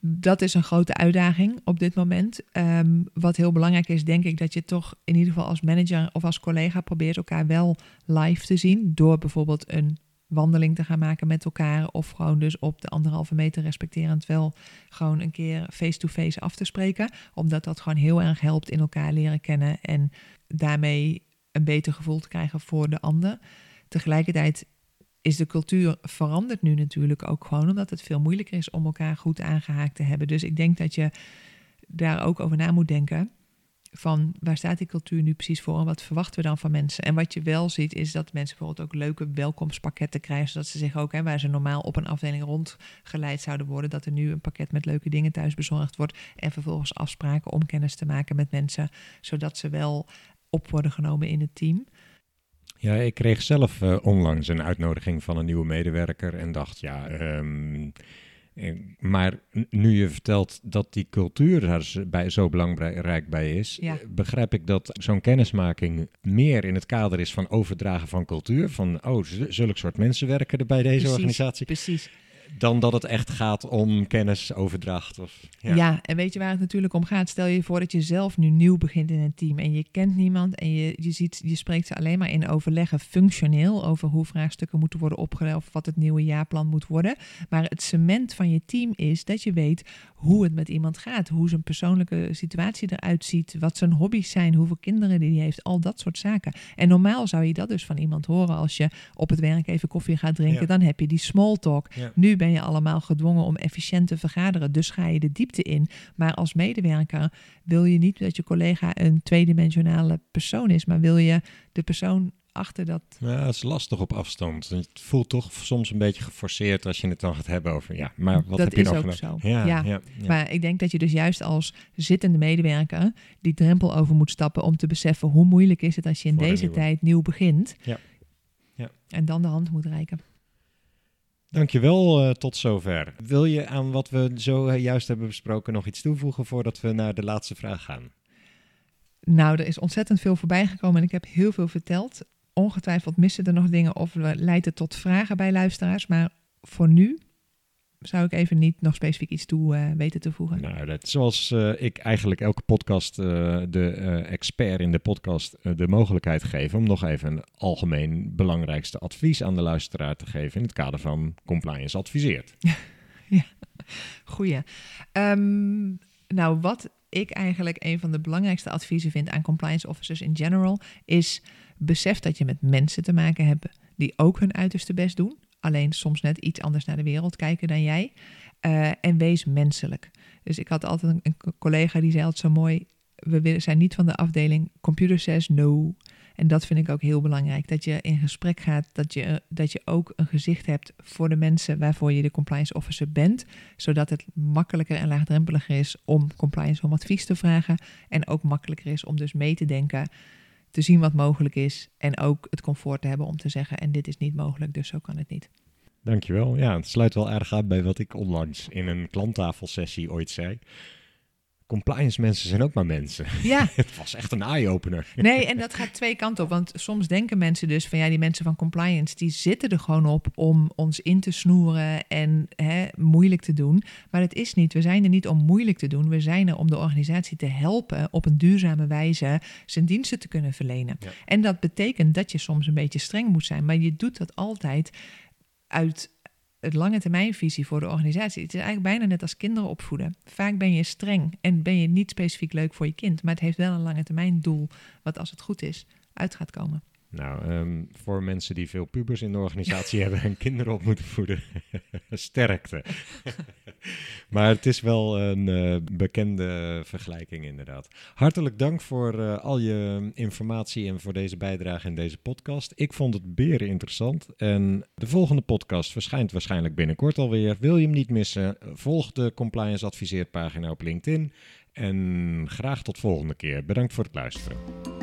dat is een grote uitdaging op dit moment. Ehm, wat heel belangrijk is, denk ik, dat je toch in ieder geval als manager of als collega probeert elkaar wel live te zien. Door bijvoorbeeld een wandeling te gaan maken met elkaar. Of gewoon dus op de anderhalve meter respecterend wel gewoon een keer face-to-face af te spreken. Omdat dat gewoon heel erg helpt in elkaar leren kennen en daarmee een beter gevoel te krijgen voor de ander. Tegelijkertijd is de cultuur verandert nu natuurlijk ook gewoon omdat het veel moeilijker is om elkaar goed aangehaakt te hebben. Dus ik denk dat je daar ook over na moet denken van waar staat die cultuur nu precies voor en wat verwachten we dan van mensen. En wat je wel ziet is dat mensen bijvoorbeeld ook leuke welkomstpakketten krijgen, zodat ze zich ook, hè, waar ze normaal op een afdeling rondgeleid zouden worden, dat er nu een pakket met leuke dingen thuis bezorgd wordt en vervolgens afspraken om kennis te maken met mensen, zodat ze wel op worden genomen in het team. Ja, ik kreeg zelf uh, onlangs een uitnodiging van een nieuwe medewerker en dacht, ja, um, maar nu je vertelt dat die cultuur daar bij, zo belangrijk bij is, ja. begrijp ik dat zo'n kennismaking meer in het kader is van overdragen van cultuur. Van, oh, zulke soort mensen werken er bij deze precies, organisatie. Precies dan dat het echt gaat om kennisoverdracht. Of, ja. ja. en weet je waar het natuurlijk om gaat? Stel je voor dat je zelf nu nieuw begint in een team en je kent niemand en je, je, ziet, je spreekt ze alleen maar in overleggen functioneel over hoe vraagstukken moeten worden opgeleid of wat het nieuwe jaarplan moet worden. Maar het cement van je team is dat je weet hoe het met iemand gaat, hoe zijn persoonlijke situatie eruit ziet, wat zijn hobby's zijn, hoeveel kinderen die hij heeft, al dat soort zaken. En normaal zou je dat dus van iemand horen als je op het werk even koffie gaat drinken, dan heb je die small talk. Nu ben je allemaal gedwongen om efficiënt te vergaderen. Dus ga je de diepte in. Maar als medewerker wil je niet dat je collega een tweedimensionale persoon is, maar wil je de persoon achter dat. Ja, het is lastig op afstand. Het voelt toch soms een beetje geforceerd als je het dan gaat hebben over. Ja, maar wat dat heb je ook zo. Ja, ja. ja, maar ik denk dat je dus juist als zittende medewerker die drempel over moet stappen om te beseffen hoe moeilijk is het als je in deze tijd nieuw begint. Ja. Ja. En dan de hand moet reiken. Dankjewel uh, tot zover. Wil je aan wat we zo uh, juist hebben besproken nog iets toevoegen voordat we naar de laatste vraag gaan? Nou, er is ontzettend veel voorbij gekomen en ik heb heel veel verteld. Ongetwijfeld missen er nog dingen of leidt het tot vragen bij luisteraars. Maar voor nu zou ik even niet nog specifiek iets toe uh, weten te voegen. Nou, dat, zoals uh, ik eigenlijk elke podcast uh, de expert in de podcast de mogelijkheid geef om nog even een algemeen belangrijkste advies aan de luisteraar te geven in het kader van compliance adviseert. ja, goeie. Um, nou, wat ik eigenlijk een van de belangrijkste adviezen vind aan compliance officers in general is besef dat je met mensen te maken hebt die ook hun uiterste best doen alleen soms net iets anders naar de wereld kijken dan jij. Uh, en wees menselijk. Dus ik had altijd een, een collega die zei altijd zo mooi: we zijn niet van de afdeling computer says no. En dat vind ik ook heel belangrijk. Dat je in gesprek gaat, dat je, dat je ook een gezicht hebt voor de mensen waarvoor je de compliance officer bent. Zodat het makkelijker en laagdrempeliger is om compliance om advies te vragen. En ook makkelijker is om dus mee te denken te zien wat mogelijk is en ook het comfort te hebben om te zeggen en dit is niet mogelijk, dus zo kan het niet. Dankjewel. Ja, het sluit wel erg aan bij wat ik onlangs in een klanttafelsessie ooit zei compliance mensen zijn ook maar mensen. Ja. het was echt een eye-opener. Nee, en dat gaat twee kanten op. Want soms denken mensen dus van ja, die mensen van compliance, die zitten er gewoon op om ons in te snoeren en hè, moeilijk te doen. Maar het is niet. We zijn er niet om moeilijk te doen. We zijn er om de organisatie te helpen op een duurzame wijze zijn diensten te kunnen verlenen. En dat betekent dat je soms een beetje streng moet zijn. Maar je doet dat altijd uit het lange termijnvisie voor de organisatie. Het is eigenlijk bijna net als kinderen opvoeden. Vaak ben je streng en ben je niet specifiek leuk voor je kind, maar het heeft wel een lange termijn doel, wat als het goed is, uit gaat komen. Nou, ehm, voor mensen die veel pubers in de organisatie hebben en kinderen op moeten voeden, sterkte. maar het is wel een uh, bekende vergelijking inderdaad. Hartelijk dank voor uh, al je informatie en voor deze bijdrage in deze podcast. Ik vond het beren interessant en de volgende podcast verschijnt waarschijnlijk binnenkort alweer. Wil je hem niet missen, volg de Compliance Adviseert pagina op LinkedIn. En graag tot volgende keer. Bedankt voor het luisteren.